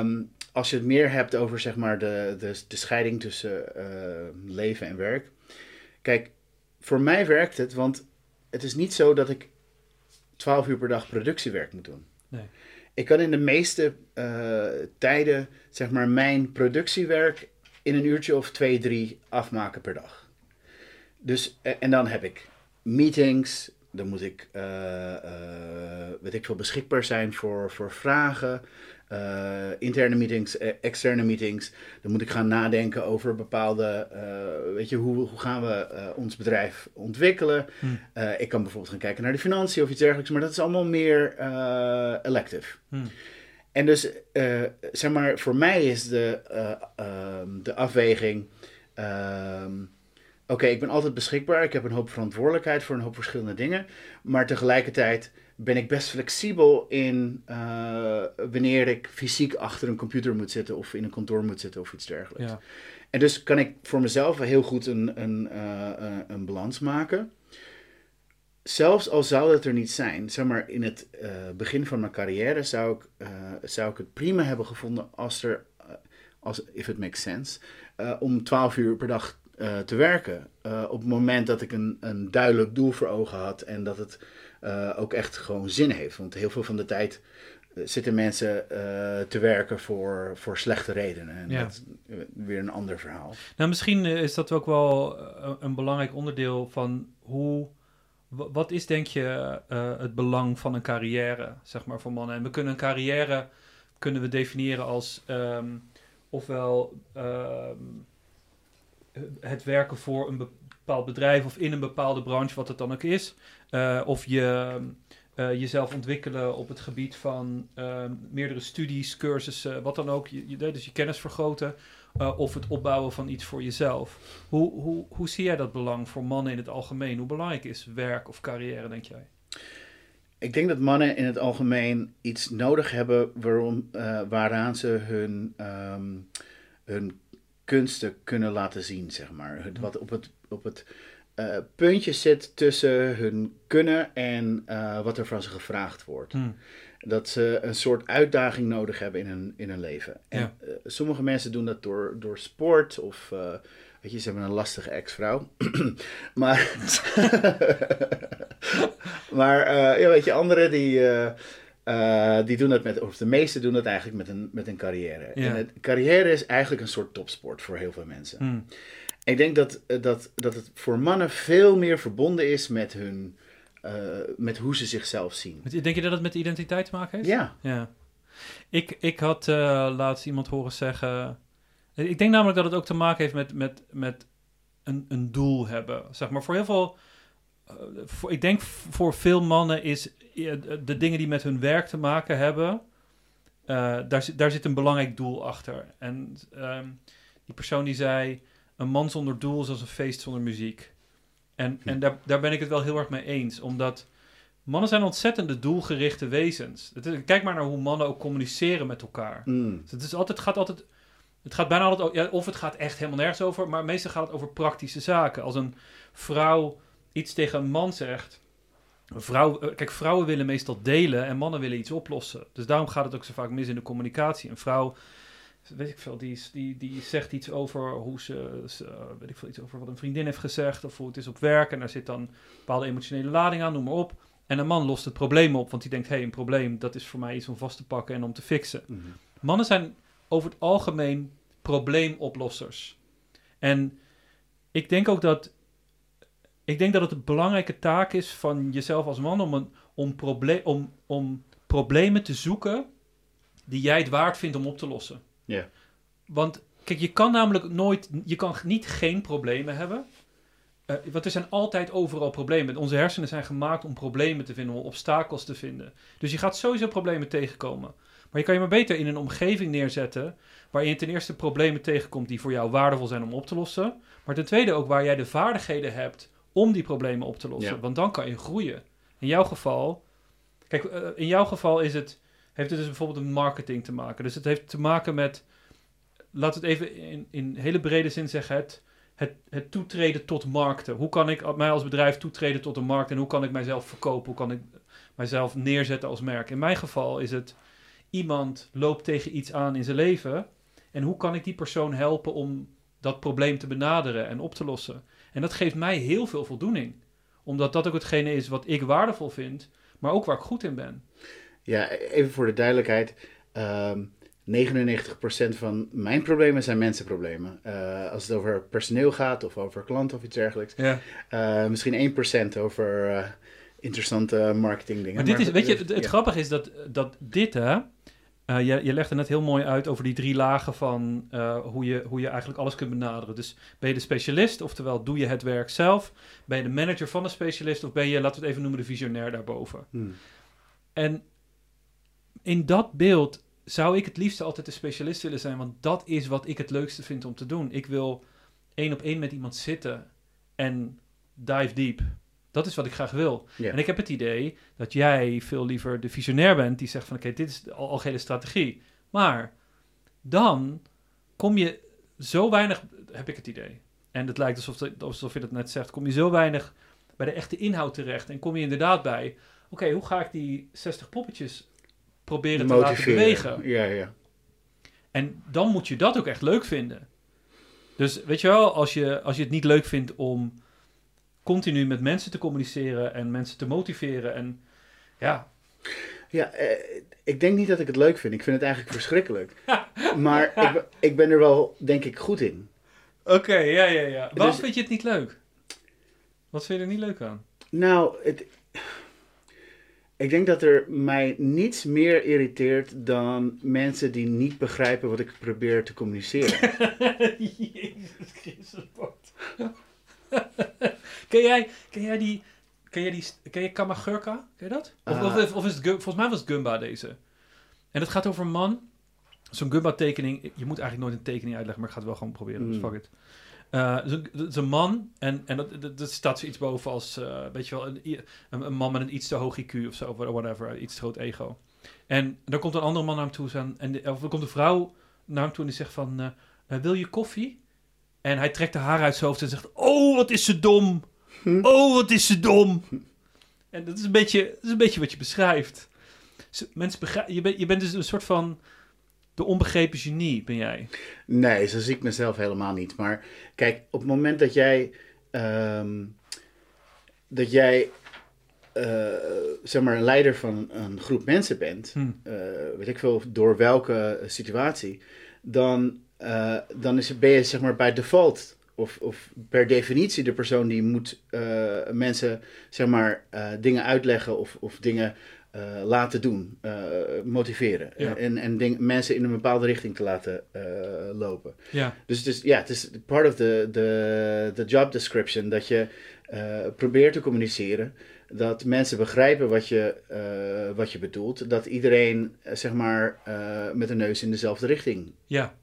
um, als je het meer hebt over zeg maar de, de, de scheiding tussen uh, leven en werk. Kijk, voor mij werkt het, want het is niet zo dat ik 12 uur per dag productiewerk moet doen. Nee. Ik kan in de meeste uh, tijden, zeg maar, mijn productiewerk in een uurtje of twee, drie afmaken per dag. Dus, en dan heb ik meetings, dan moet ik, uh, weet ik veel, beschikbaar zijn voor, voor vragen. Uh, interne meetings, externe meetings. Dan moet ik gaan nadenken over bepaalde, uh, weet je, hoe, hoe gaan we uh, ons bedrijf ontwikkelen. Hmm. ik kan bijvoorbeeld gaan kijken naar de financiën of iets dergelijks, maar dat is allemaal meer elective. Hmm. En dus, zeg maar, voor mij is de, um, de afweging. Um, Oké, okay, ik ben altijd beschikbaar. Ik heb een hoop verantwoordelijkheid voor een hoop verschillende dingen. Maar tegelijkertijd ben ik best flexibel in uh, wanneer ik fysiek achter een computer moet zitten of in een kantoor moet zitten of iets dergelijks. Ja. En dus kan ik voor mezelf heel goed een, een, uh, een balans maken. Zelfs al zou dat er niet zijn, zeg maar in het uh, begin van mijn carrière zou ik, zou ik het prima hebben gevonden als er, als, if it makes sense, om 12 uur per dag te werken. Op het moment dat ik een, een duidelijk doel voor ogen had en dat het uh, ook echt gewoon zin heeft. Want heel veel van de tijd zitten mensen te werken voor, voor slechte redenen. En ja. dat is weer een ander verhaal. Nou, misschien is dat ook wel een belangrijk onderdeel van hoe. Wat is denk je het belang van een carrière, zeg maar, voor mannen? En we kunnen een carrière kunnen we definiëren als um, ofwel um, het werken voor een bepaald bedrijf of in een bepaalde branche, wat het dan ook is. Uh, of je uh, jezelf ontwikkelen op het gebied van uh, meerdere studies, cursussen, wat dan ook. Je, dus je kennis vergroten. of het opbouwen van iets voor jezelf. Hoe, hoe, hoe zie jij dat belang voor mannen in het algemeen? Hoe belangrijk is werk of carrière, denk jij? Ik denk dat mannen in het algemeen iets nodig hebben waarom, waaraan ze hun, um, hun kunsten kunnen laten zien, zeg maar. Wat op het, op het uh, puntje zit tussen hun kunnen en uh, wat er van ze gevraagd wordt. Hmm. Dat ze een soort uitdaging nodig hebben in hun, in hun leven. En ja. uh, sommige mensen doen dat door, door sport of... weet je, ze hebben een lastige ex-vrouw. maar... maar ja, weet je, anderen die... Die doen dat met, of de meeste doen dat eigenlijk met een, met een carrière. Ja. En het, carrière is eigenlijk een soort topsport voor heel veel mensen. Hmm. Ik denk dat, dat, dat het voor mannen veel meer verbonden is met hun eh, met hoe ze zichzelf zien. Denk je dat het met identiteit te maken heeft? Ja, Ja. Ik, ik had eh, laatst iemand horen zeggen... Ik denk namelijk dat het ook te maken heeft met, met, met een, een doel hebben. Zeg maar voor heel veel... eh, voor, ik denk voor veel mannen is eh, de dingen die met hun werk te maken hebben... eh, daar, zit- daar zit een belangrijk doel achter. En ehm, die persoon die zei... Een man zonder doel is als een feest zonder muziek. En, en daar, daar ben ik het wel heel erg mee eens. Omdat mannen zijn ontzettende doelgerichte wezens. Het is- kijk maar naar hoe mannen ook communiceren met elkaar. Mm. Dus het, is altijd, gaat altijd... Het gaat bijna altijd... Ja, of het gaat echt helemaal nergens over. Maar meestal gaat het over praktische zaken. Als een vrouw iets tegen een man zegt... Een vrouw, eh, kijk, vrouwen willen meestal delen en mannen willen iets oplossen. Dus daarom gaat het ook zo vaak mis in de communicatie. Een vrouw, weet ik veel, die, die, die zegt iets over hoe ze, ze, eh, weet ik veel, iets over wat een vriendin heeft gezegd of hoe het is op werk. En daar zit dan een bepaalde emotionele lading aan, noem maar op. En een man lost het probleem op, want die denkt, hé, hey, een probleem, dat is voor mij iets om vast te pakken en om te fixen. Mhm. Mannen zijn over het algemeen probleemoplossers. En ik denk ook dat. Ik denk dat het een belangrijke taak is van jezelf als man om, een, om, proble om, om problemen te zoeken die jij het waard vindt om op te lossen. Ja. Want kijk, je kan namelijk nooit, je kan niet geen problemen hebben. Eh, want er zijn altijd overal problemen. Onze hersenen zijn gemaakt om problemen te vinden, om obstakels te vinden. Dus je gaat sowieso problemen tegenkomen. Maar je kan je maar beter in een omgeving neerzetten waarin je ten eerste problemen tegenkomt die voor jou waardevol zijn om op te lossen. Maar ten tweede ook waar jij de vaardigheden hebt om die problemen op te lossen. Ja. Want dan kan je groeien. In jouw geval, kijk, eh, in jouw geval is het, heeft het dus bijvoorbeeld met marketing te maken. Dus het heeft te maken met, laten we het even in, in hele brede zin zeggen, het, het, het toetreden tot markten. Hoe kan ik mij als bedrijf toetreden tot een markt en hoe kan ik mijzelf verkopen? Hoe kan ik mijzelf neerzetten als merk? In mijn geval is het iemand loopt tegen iets aan in zijn leven en hoe kan ik die persoon helpen om dat probleem te benaderen en op te lossen? En dat geeft mij heel veel voldoening, omdat dat ook hetgene is wat ik waardevol vind, maar ook waar ik goed in ben. Ja, even voor de duidelijkheid. ehm 99% van mijn problemen zijn mensenproblemen. Eh, als het over personeel gaat of over klanten of iets dergelijks. Ja. Eh, misschien 1% over eh, interessante marketingdingen. Maar dit is, weet je, het, het ja. grappige is dat, dat dit, hè, je, je legde net heel mooi uit over die drie lagen van hoe, je, hoe je eigenlijk alles kunt benaderen. Dus ben je de specialist, oftewel doe je het werk zelf? Ben je de manager van de specialist of ben je, laten we het even noemen, de visionair daarboven? Hmm. En in dat beeld zou ik het liefst altijd de specialist willen zijn, want dat is wat ik het leukste vind om te doen. Ik wil één op één met iemand zitten en dive deep. Dat is wat ik graag wil. En ik heb het idee dat jij veel liever de visionair bent die zegt van oké, dit is de al- algehele strategie. Maar dan kom je zo weinig, heb ik het idee. En het lijkt alsof, alsof je dat net zegt, kom je zo weinig bij de echte inhoud terecht. En kom je inderdaad bij, oké, hoe ga ik die 60 poppetjes proberen te laten bewegen? Ja, ja. En dan moet je dat ook echt leuk vinden. Dus weet je wel, als je, als je het niet leuk vindt om continu met mensen te communiceren en mensen te motiveren en ja, Ja, eh, ik denk niet dat ik het leuk vind. Ik vind het eigenlijk verschrikkelijk. maar ik, ben- ik ben er wel, denk ik, goed in. Oké, ja, ja, ja. Waarom Dus- vind je het niet leuk? Wat vind je er niet leuk aan? Nou, het, ik denk dat er mij niets meer irriteert dan mensen die niet begrijpen wat ik probeer te communiceren. Jezus Christus, Bart. ken, jij, ken jij die... Ken jij die... Ken je Kamagurka? Ken je dat? Of, Ah. of, of is het... Volgens mij was het Gumba deze. En het gaat over een man. Zo'n Gumba-tekening... Je moet eigenlijk nooit een tekening uitleggen, maar ik ga het wel gewoon proberen. Dus Mm. fuck it. Eh, het is een- het is een man en, en dat, dat, dat staat zoiets boven als, eh, weet je wel, een, een, man met een iets te hoog IQ of zo, whatever, iets te groot ego. En dan komt een andere man naar hem toe en de- of er komt een vrouw naar hem toe en die zegt van, eh, eh, wil je koffie? En hij trekt haar uit zijn hoofd en zegt, oh, wat is ze dom! Oh, wat is ze dom! En dat is een beetje, dat is een beetje wat je beschrijft. Mensen begrijpen, je, bent je bent dus een soort van de onbegrepen genie, ben jij. Nee, zo zie ik mezelf helemaal niet. Maar kijk, op het moment dat jij, ehm, dat jij, eh, zeg maar, een leider van een groep mensen bent, Hm. eh, weet ik veel door welke situatie, dan, eh, dan is, ben je zeg maar bij default of, of per definitie de persoon die moet mensen zeg maar dingen uitleggen of, of dingen eh, laten doen, eh, motiveren. Ja. En, en ding, mensen in een bepaalde richting te laten eh, lopen. Ja, Dus het is, ja, het is part of the, the, the job description dat je eh, probeert te communiceren. Dat mensen begrijpen wat je, eh, wat je bedoelt. Dat iedereen, eh, zeg maar, eh, met een neus in dezelfde richting. ja,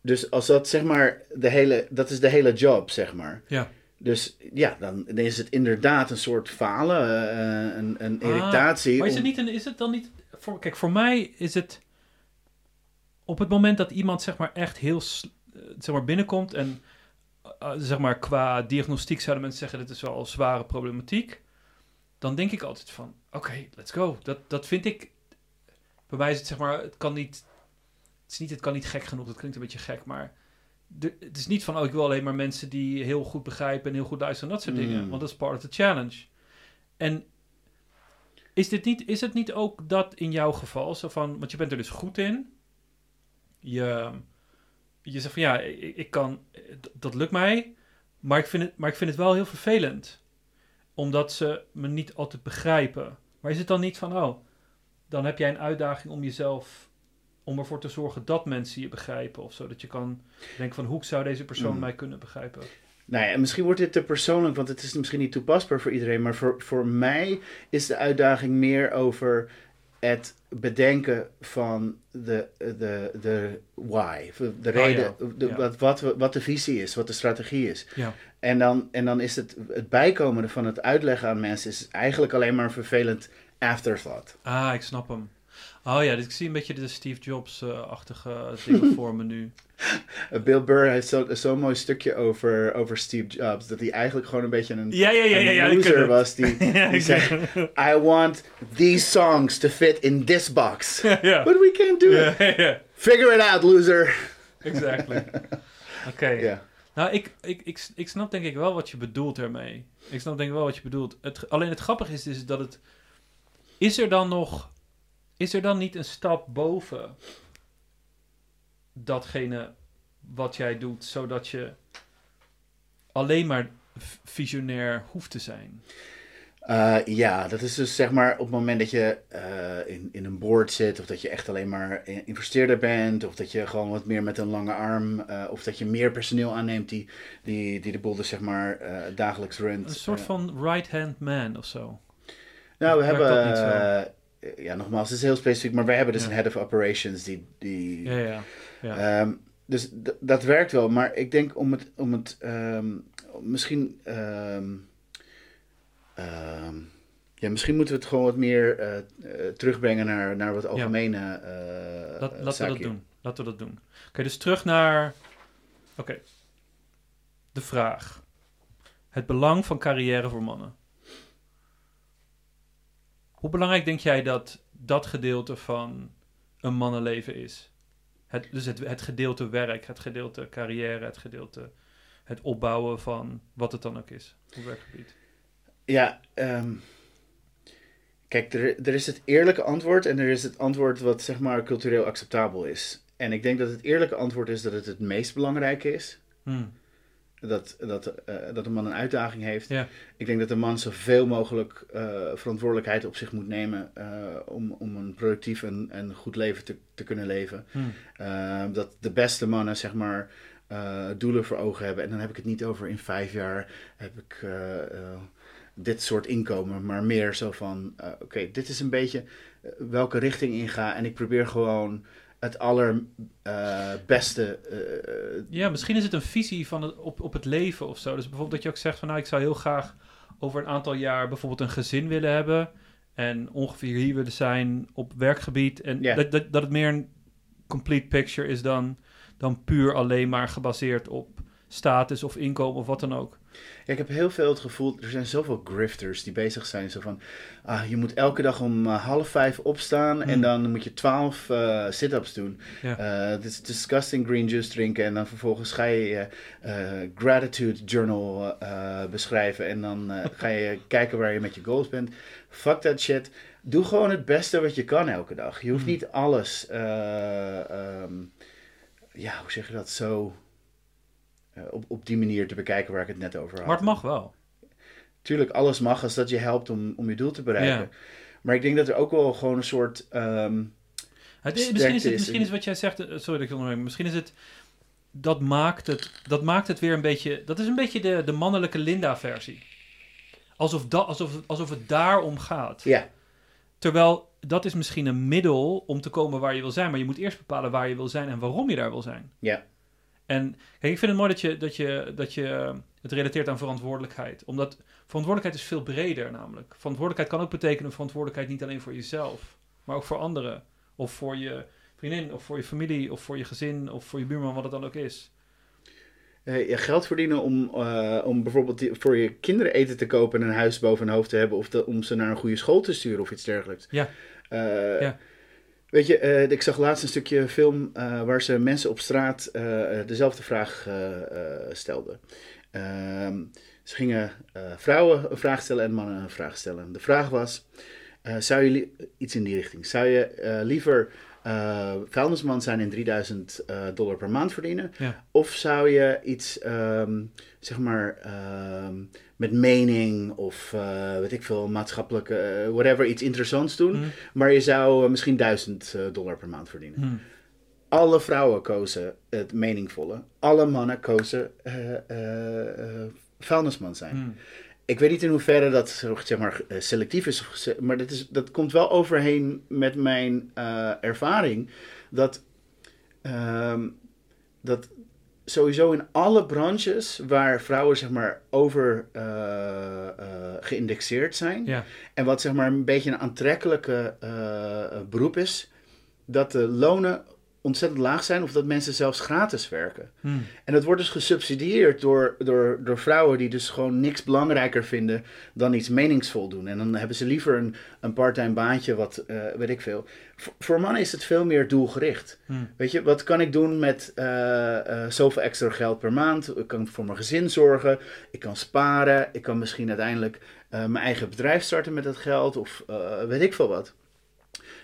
Dus als dat, zeg maar, de hele, dat is de hele job, zeg maar. ja. Dus ja, dan, dan is het inderdaad een soort falen, eh, een, een Ah, irritatie. Maar is om- het, niet een, is het dan niet... Voor, kijk, voor mij is het... Op het moment dat iemand zeg maar echt heel eh, zeg maar binnenkomt en eh, zeg maar qua diagnostiek zouden mensen zeggen dit is wel een zware problematiek, dan denk ik altijd van oké, let's go. Dat, dat vind ik. Bij mij is het zeg maar, het kan niet. Het is niet, het kan niet gek genoeg. Dat klinkt een beetje gek, maar de, het is niet van oh ik wil alleen maar mensen die heel goed begrijpen en heel goed luisteren en dat soort Mm. dingen, want dat is part of the challenge. En is, dit niet, is het niet ook dat in jouw geval, zo van, want je bent er dus goed in. Je, je zegt van ja, ik, ik kan, dat lukt mij, maar ik, vind het, maar ik vind het wel heel vervelend. Omdat ze me niet altijd begrijpen. Maar is het dan niet van, oh, dan heb jij een uitdaging om jezelf, om ervoor te zorgen dat mensen je begrijpen of zo. Dat je kan denken van, hoe zou deze persoon Mm. mij kunnen begrijpen? Nou ja, misschien wordt dit te persoonlijk, want het is misschien niet toepasbaar voor iedereen. Maar voor, voor mij is de uitdaging meer over het bedenken van de, de, de why. De reden, ja. de, Ja. Wat, wat, wat de visie is, wat de strategie is. Ja. En dan, en dan is het, het bijkomen van het uitleggen aan mensen is eigenlijk alleen maar een vervelend afterthought. Ah, ik snap hem. Oh ja, dus ik zie een beetje de Steve Jobs-achtige dingen voor me nu. Uh, Bill Burr heeft zo- zo'n mooi stukje over, over Steve Jobs, dat hij eigenlijk gewoon een beetje een, Ja, ja, ja, ja. loser was die, zei, I want these songs to fit in this box. But we can't do it. Figure it out, loser. exactly. Oké. Ja. Nou, ik, ik, ik, ik snap denk ik wel wat je bedoelt ermee. Ik snap denk ik wel wat je bedoelt. Het, alleen het grappige is dus dat het... Is er dan nog... Is er dan niet een stap boven datgene wat jij doet, zodat je alleen maar visionair hoeft te zijn? Uh, ja, dat is dus zeg maar op het moment dat je uh, in, in een board zit, of dat je echt alleen maar in- investeerder bent, of dat je gewoon wat meer met een lange arm, uh, of dat je meer personeel aanneemt die, die, die de boel dus zeg maar dagelijks runt. Een soort van right-hand man of zo. nou, we hebben, uh, ja nogmaals, het is heel specifiek, maar we hebben dus Ja. een head of operations die, die Ja, ja. ja. Ehm, dus dat werkt wel, maar ik denk om het, om het ehm, misschien, ehm, ja, misschien moeten we het gewoon wat meer eh, eh, terugbrengen naar, naar wat algemene eh eh, laten we dat doen. Laten we dat doen. Oké, dus terug naar. Oké. De vraag: Het belang van carrière voor mannen. Hoe belangrijk denk jij dat dat gedeelte van een mannenleven is? Het, dus het, het gedeelte werk, het gedeelte carrière, het gedeelte. Het opbouwen van wat het dan ook is op werkgebied. Ja, ehm, kijk, er, er is het eerlijke antwoord en er is het antwoord wat zeg maar cultureel acceptabel is. En ik denk dat het eerlijke antwoord is dat het het meest belangrijke is. Hmm. Dat, dat, eh, dat een man een uitdaging heeft. Ja. Ik denk dat een man zoveel mogelijk eh, verantwoordelijkheid op zich moet nemen eh, om, om een productief en, en goed leven te, te kunnen leven. Hmm. Dat de beste mannen, zeg maar, doelen voor ogen hebben. En dan heb ik het niet over in vijf jaar heb ik dit soort inkomen, maar meer zo van, oké, dit is een beetje welke richting inga. En ik probeer gewoon het allerbeste. eh Ja, misschien is het een visie van het, op, op het leven of zo. Dus bijvoorbeeld dat je ook zegt van nou, ik zou heel graag over een aantal jaar bijvoorbeeld een gezin willen hebben. En ongeveer hier willen zijn op werkgebied. En dat, dat, dat het meer een complete picture is dan, dan puur alleen maar gebaseerd op status of inkomen of wat dan ook. Ja, ik heb heel veel het gevoel, er zijn zoveel grifters die bezig zijn. Zo van, ah, je moet elke dag om eh, half vijf opstaan en Hmm. dan moet je twaalf eh, sit-ups doen. Eh, Het is disgusting green juice drinken en dan vervolgens ga je je gratitude journal beschrijven. En dan ga je kijken waar je met je goals bent. Fuck that shit. Doe gewoon het beste wat je kan elke dag. Je hoeft Hmm. niet alles, eh, ehm, ja, hoe zeg je dat, zo... eh, op, op die manier te bekijken waar ik het net over had. Maar het mag wel. Tuurlijk, alles mag als dat je helpt om, om je doel te bereiken. Ja. Maar ik denk dat er ook wel gewoon een soort... ehm, Het misschien, is het, is misschien is wat jij zegt, eh, sorry dat ik onderbreek, misschien is het, dat maakt het, dat maakt het weer een beetje, dat is een beetje de, de mannelijke Linda-versie. Alsof, dat, alsof, alsof het daarom gaat. ja, Terwijl dat is misschien een middel om te komen waar je wil zijn, maar je moet eerst bepalen waar je wil zijn en waarom je daar wil zijn. ja, En kijk, ik vind het mooi dat je, dat je, dat je eh, het relateert aan verantwoordelijkheid. Omdat verantwoordelijkheid is veel breder namelijk. Verantwoordelijkheid kan ook betekenen verantwoordelijkheid niet alleen voor jezelf, maar ook voor anderen. Of voor je vriendin, of voor je familie, of voor je gezin, of voor je buurman, wat het dan ook is. Eh, ja, geld verdienen om, eh, om bijvoorbeeld die- voor je kinderen eten te kopen en een huis boven hun hoofd te hebben. Of om ze naar een goede school te sturen of iets dergelijks. Ja. Eh, Ja. Weet je, eh, ik zag laatst een stukje film eh, waar ze mensen op straat eh, dezelfde vraag stelden. Ehm, ze gingen vrouwen een vraag stellen en mannen een vraag stellen. De vraag was, zou je iets in die richting, zou je liever eh vuilnisman zijn en 3000 eh, dollar per maand verdienen? Ja. Of zou je iets, ehm, zeg maar, ehm, met mening of eh, weet ik veel, maatschappelijke, whatever, iets interessants doen, Hm. maar je zou misschien 1000 eh, dollar per maand verdienen? Hm. Alle vrouwen kozen het meningvolle, alle mannen kozen vuilnisman zijn. Hm. Ik weet niet in hoeverre dat zeg maar, eh, selectief is, maar dat, is, dat komt wel overheen met mijn eh, ervaring. Dat, ehm, dat sowieso in alle branches waar vrouwen zeg maar, over eh, geïndexeerd zijn, Ja. en wat zeg maar een beetje een aantrekkelijke beroep is, dat de lonen ontzettend laag zijn of dat mensen zelfs gratis werken. Hm. En dat wordt dus gesubsidieerd door, door, door vrouwen die dus gewoon niks belangrijker vinden dan iets meningsvol doen. En dan hebben ze liever een, een parttime baantje, wat eh, weet ik veel. Voor, voor mannen is het veel meer doelgericht. Hm. Weet je, wat kan ik doen met eh, eh, zoveel extra geld per maand? Ik kan voor mijn gezin zorgen, ik kan sparen, ik kan misschien uiteindelijk mijn eigen bedrijf starten met dat geld of weet ik veel wat.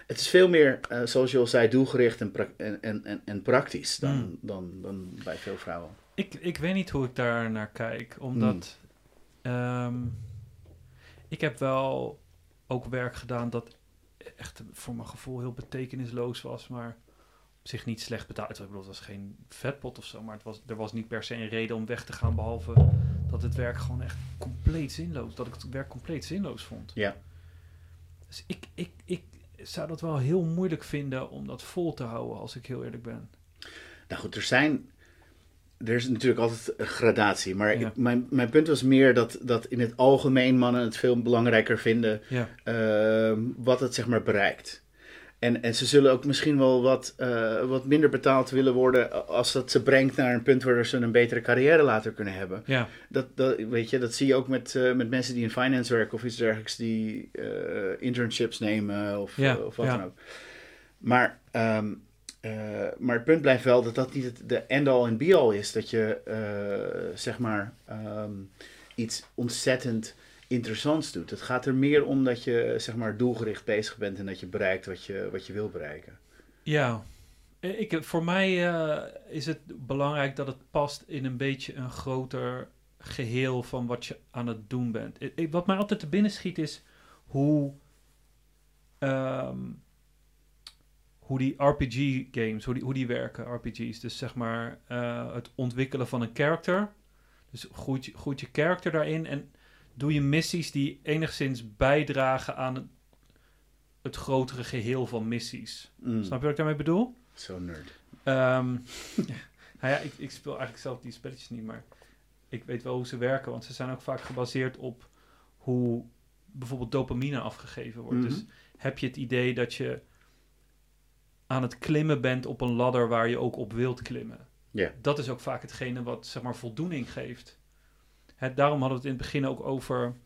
Het is veel meer, eh, zoals je al zei, doelgericht en, pra- en, en, en, praktisch dan, Hmm. dan, dan bij veel vrouwen. Ik, ik weet niet hoe ik daar naar kijk, omdat ehm, ik heb wel ook werk gedaan dat echt voor mijn gevoel heel betekenisloos was, maar op zich niet slecht betaald. Ik bedoel, het was geen vetpot of zo, maar het was, er was niet per se een reden om weg te gaan, behalve dat het werk gewoon echt compleet zinloos, dat ik het werk compleet zinloos vond. Ja. Dus ik, ik, ik zou dat wel heel moeilijk vinden om dat vol te houden, als ik heel eerlijk ben. Nou goed, er zijn. Er is natuurlijk altijd een gradatie. Maar Ja. ik- mijn, mijn punt was meer dat, dat in het algemeen mannen het veel belangrijker vinden Ja, ehm, wat het zeg maar bereikt. En, en ze zullen ook misschien wel wat, eh, wat minder betaald willen worden als dat ze brengt naar een punt waar ze een betere carrière later kunnen hebben. ja, Dat, dat, weet je, dat zie je ook met, eh, met mensen die in finance werken of iets dergelijks, die eh, internships nemen of, Ja, of wat ja. dan ook. Maar, ehm, eh, maar het punt blijft wel dat dat niet het, de end-all en be-all is. Dat je, zeg maar, ehm, iets ontzettend interessants doet. Het gaat er meer om dat je, zeg maar, doelgericht bezig bent en dat je bereikt wat je, wat je wil bereiken. Ja, Eh, ik, voor mij eh, is het belangrijk dat het past in een beetje een groter geheel van wat je aan het doen bent. Ik- wat mij altijd te binnen schiet is hoe, ehm, hoe die RPG-games, hoe die, hoe die werken, RPG's. Dus zeg maar eh, het ontwikkelen van een character. Dus groeit, groeit je character daarin en doe je missies die enigszins bijdragen aan het, grotere geheel van missies. Mm, Snap je wat ik daarmee bedoel? Zo nerd. Ehm, nou ja, ik, ik speel eigenlijk zelf die spelletjes niet, maar ik weet wel hoe ze werken, want ze zijn ook vaak gebaseerd op hoe bijvoorbeeld dopamine afgegeven wordt. Mhm. Dus heb je het idee dat je aan het klimmen bent op een ladder waar je ook op wilt klimmen. Ja. Dat is ook vaak hetgene wat zeg maar voldoening geeft. Daarom hadden we het in het begin ook over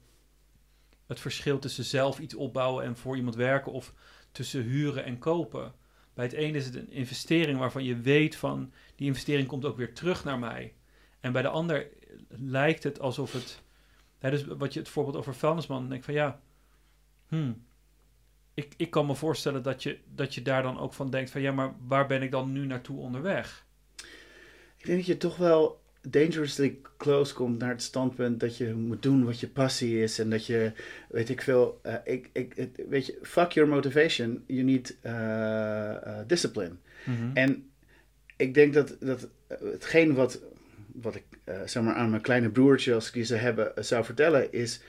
het verschil tussen zelf iets opbouwen en voor iemand werken of tussen huren en kopen. Bij het ene is het een investering waarvan je weet van die investering komt ook weer terug naar mij. En bij de ander lijkt het alsof het. Dus wat je het voorbeeld over vuilnisman, denk van ja, hmm, ik, ik kan me voorstellen dat je, dat je daar dan ook van denkt van ja, maar waar ben ik dan nu naartoe onderweg? Ik denk dat je toch wel dangerously close komt naar het standpunt dat je moet doen wat je passie is en dat je, weet ik veel, uh, ik, ik, weet je, fuck your motivation, you need uh, uh, discipline. Mhm. En ik denk dat, dat hetgeen wat, wat ik zeg maar aan mijn kleine broertje, als ik die zou hebben, zou vertellen, is: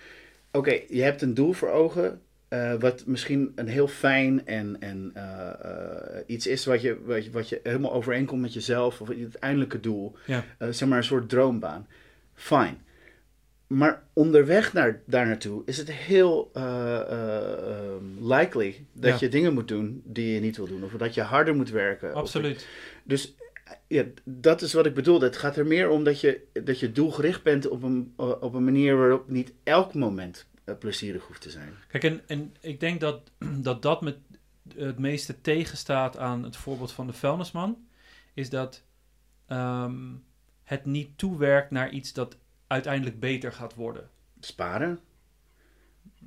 oké, je hebt een doel voor ogen. Uh, wat misschien een heel fijn en, en uh, uh, iets is wat je, wat, je, wat je helemaal overeenkomt met jezelf, of het uiteindelijke doel. Ja. zeg maar een soort droombaan. Fine. Maar onderweg naar, daar naartoe is het heel likely dat Ja. je dingen moet doen die je niet wil doen. Of dat je harder moet werken. Of- Absoluut. dus ja, dat is wat ik bedoelde. Het gaat er meer om dat je, dat je doelgericht bent op een, op een manier waarop niet elk moment eh, plezierig hoeft te zijn. Kijk, en, en ik denk dat, dat dat met het meeste tegenstaat aan het voorbeeld van de vuilnisman. Is dat ehm, het niet toewerkt naar iets dat uiteindelijk beter gaat worden. Sparen.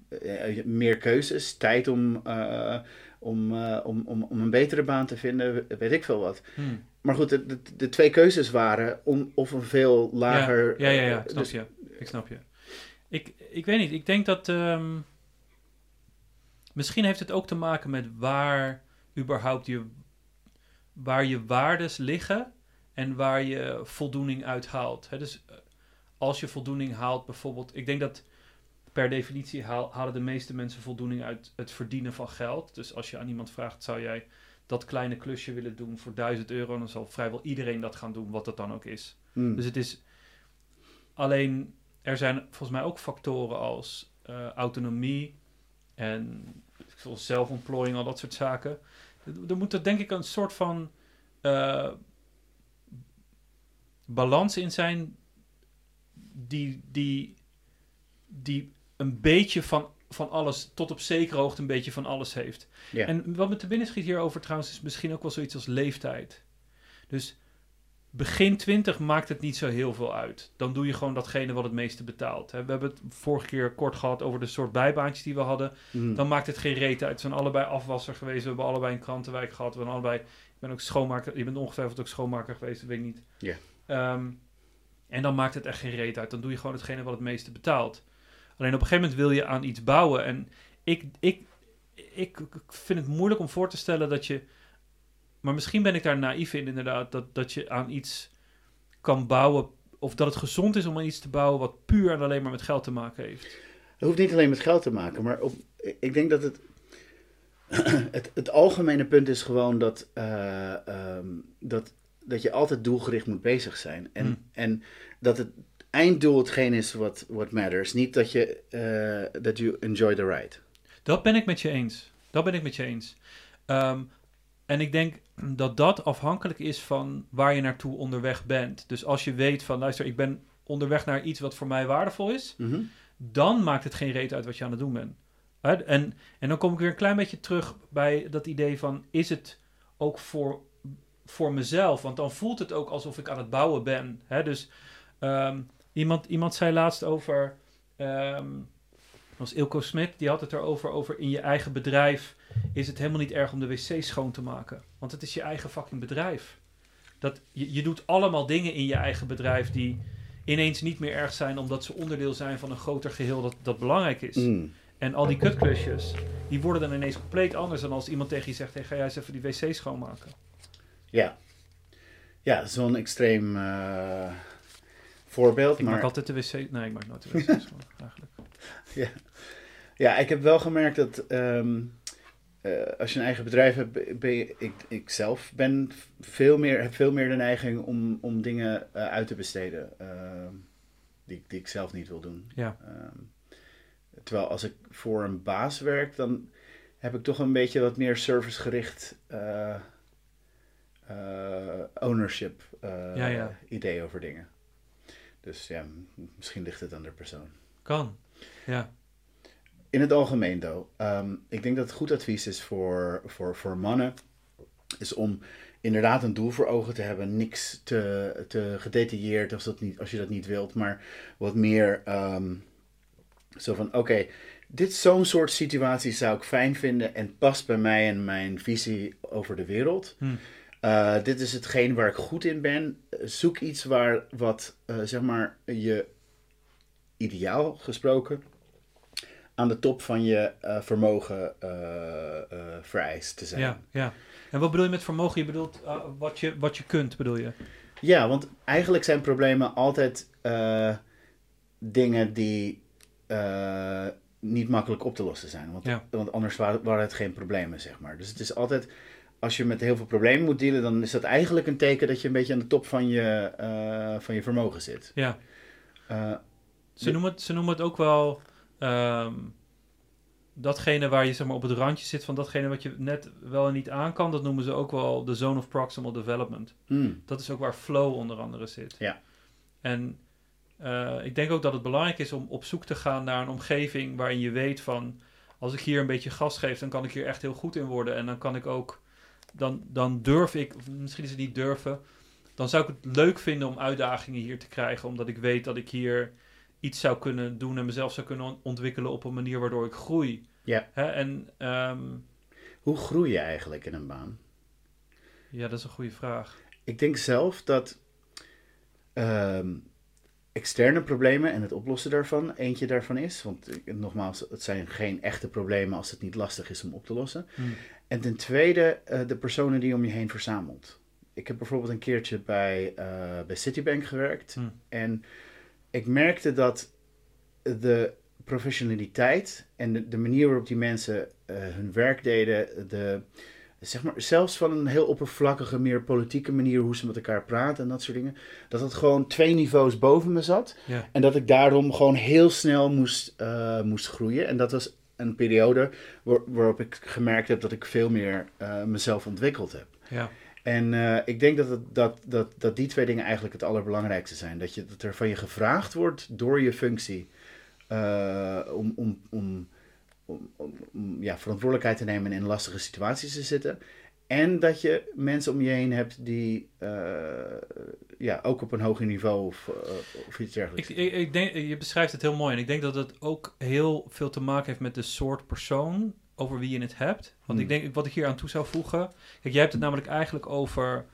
Eh, meer keuzes, tijd om, eh, om, eh, om, om, om een betere baan te vinden, weet ik veel wat. Hmm. Maar goed, de, de, de twee keuzes waren om, of een veel lager... Ja, ja, ja, ja eh, snap dus- je. Ik snap je. Ik, ik weet niet, ik denk dat... ehm, misschien heeft het ook te maken met waar überhaupt je... Waar je waardes liggen en waar je voldoening uit haalt. Hè, dus eh, als je voldoening haalt bijvoorbeeld... Ik denk dat per definitie haal- halen de meeste mensen voldoening uit het verdienen van geld. Dus als je aan iemand vraagt, zou jij dat kleine klusje willen doen voor 1000 euro... dan zal vrijwel iedereen dat gaan doen, wat dat dan ook is. Hmm. Dus het is alleen, er zijn volgens mij ook factoren als eh, autonomie en zelfontplooiing, al dat soort zaken. Er, moet er denk ik een soort van eh, balans in zijn die, die, die een beetje van, van alles, tot op zekere hoogte een beetje van alles heeft. En wat me te binnen schiet hierover trouwens is misschien ook wel zoiets als leeftijd. Dus begin 20 maakt het niet zo heel veel uit. Dan doe je gewoon datgene wat het meeste betaalt. Hè. We hebben het vorige keer kort gehad over de soort bijbaantjes die we hadden. Hmm. Dan maakt het geen reet uit. We zijn allebei afwasser geweest. We hebben allebei een krantenwijk gehad. We zijn allebei... Ik ben ook schoonmaker. Je bent ongetwijfeld ook schoonmaker geweest. Dat weet ik niet. Ja. Ehm, en dan maakt het echt geen reet uit. Dan doe je gewoon hetgene wat het meeste betaalt. Alleen op een gegeven moment wil je aan iets bouwen. En ik, ik, ik, ik vind het moeilijk om voor te stellen dat je... Maar misschien ben ik daar naïef in inderdaad. Dat, dat je aan iets kan bouwen... Of dat het gezond is om aan iets te bouwen wat puur en alleen maar met geld te maken heeft. Het hoeft niet alleen met geld te maken, maar op, ik denk dat het, het, het algemene punt is gewoon dat, eh, ehm, dat, dat je altijd doelgericht moet bezig zijn. En, Hmm. en dat het einddoel hetgeen is wat what matters. Niet dat je eh, dat you enjoy the ride. Dat ben ik met je eens. Dat ben ik met je eens. Ehm, en ik denk dat dat afhankelijk is van waar je naartoe onderweg bent. Dus als je weet van, luister, ik ben onderweg naar iets wat voor mij waardevol is, Mhm. dan maakt het geen reet uit wat je aan het doen bent. En, en dan kom ik weer een klein beetje terug bij dat idee van, is het ook voor, voor mezelf? Want dan voelt het ook alsof ik aan het bouwen ben. Hè? Dus ehm, iemand, iemand zei laatst over, ehm was Ilko Smit, die had het erover, over in je eigen bedrijf is het helemaal niet erg om de wc schoon te maken. Want het is je eigen fucking bedrijf. Dat, je, je doet allemaal dingen in je eigen bedrijf die ineens niet meer erg zijn omdat ze onderdeel zijn van een groter geheel dat, dat belangrijk is. Mm. En al die kutklusjes, die worden dan ineens compleet anders dan als iemand tegen je zegt, hey, ga jij eens even die wc schoonmaken. Ja. Ja, zo'n extreem eh, voorbeeld. Ik maar... maak altijd de wc, nee ik maak nooit de wc schoon eigenlijk. Ja, ik heb wel gemerkt dat ehm, eh, als je een eigen bedrijf hebt, ben je, ik, ik zelf ben veel meer, heb veel meer de neiging om, om dingen eh, uit te besteden ehm, die, die ik zelf niet wil doen. Ja. Ehm, terwijl als ik voor een baas werk, dan heb ik toch een beetje wat meer servicegericht eh, ownership Ja, ja. idee over dingen. Dus ja, misschien ligt het aan de persoon. Kan, ja. In het algemeen, though, ehm, ik denk dat het goed advies is voor, voor, voor mannen, is om inderdaad een doel voor ogen te hebben. Niks te, te gedetailleerd als, dat niet, als je dat niet wilt, maar wat meer ehm, zo van: oké, dit zo'n soort situatie zou ik fijn vinden en past bij mij en mijn visie over de wereld. Hm. Eh, dit is hetgeen waar ik goed in ben. Zoek iets waar wat, eh, zeg maar, je ideaal gesproken aan de top van je eh, vermogen eh, eh, vereist te zijn. Ja, ja. En wat bedoel je met vermogen? Je bedoelt wat, je, wat je kunt, bedoel je? Ja, want eigenlijk zijn problemen altijd dingen die niet makkelijk op te lossen zijn. Want, ja. want anders waren, het geen problemen, zeg maar. Dus het is altijd, als je met heel veel problemen moet dealen, dan is dat eigenlijk een teken dat je een beetje aan de top van je, uh, van je vermogen zit. Ja. ze, noemen het, ze noemen het ook wel. Um, datgene waar je zeg maar, op het randje zit van datgene wat je net wel en niet aan kan, dat noemen ze ook wel de zone of proximal development. Mm. Dat is ook waar flow onder andere zit. Ja. En uh, ik denk ook dat het belangrijk is om op zoek te gaan naar een omgeving waarin je weet van als ik hier een beetje gas geef, dan kan ik hier echt heel goed in worden. En dan kan ik ook, dan, dan durf ik, of misschien is het niet durven, dan zou ik het leuk vinden om uitdagingen hier te krijgen, omdat ik weet dat ik hier iets zou kunnen doen en mezelf zou kunnen ontwikkelen op een manier waardoor ik groei. Ja. Hè? En, um, Hoe groei je eigenlijk in een baan? Ja, dat is een goede vraag. Ik denk zelf dat um, externe problemen en het oplossen daarvan eentje daarvan is. Want nogmaals, het zijn geen echte problemen als het niet lastig is om op te lossen. Hmm. En ten tweede, uh, de personen die je om je heen verzamelt. Ik heb bijvoorbeeld een keertje bij, uh, bij Citibank gewerkt. Hmm. En ik merkte dat de professionaliteit en de, de manier waarop die mensen uh, hun werk deden, de, zeg maar, zelfs van een heel oppervlakkige, meer politieke manier hoe ze met elkaar praten en dat soort dingen, dat het gewoon twee niveaus boven me zat. Ja. En dat ik daarom gewoon heel snel moest, uh, moest groeien. En dat was een periode waar, waarop ik gemerkt heb dat ik veel meer uh, mezelf ontwikkeld heb. Ja. En uh, ik denk dat, het, dat, dat, dat die twee dingen eigenlijk het allerbelangrijkste zijn. Dat, je, dat er van je gevraagd wordt door je functie uh, om, om, om, om, ja, verantwoordelijkheid te nemen en in lastige situaties te zitten. En dat je mensen om je heen hebt die uh, ja, ook op een hoger niveau of, of iets dergelijks. Ik, ik, ik denk, je beschrijft het heel mooi. En ik denk dat het ook heel veel te maken heeft met de soort persoon over wie je het hebt. Want Hmm. ik denk, wat ik hier aan toe zou voegen... Kijk, jij hebt het namelijk eigenlijk over...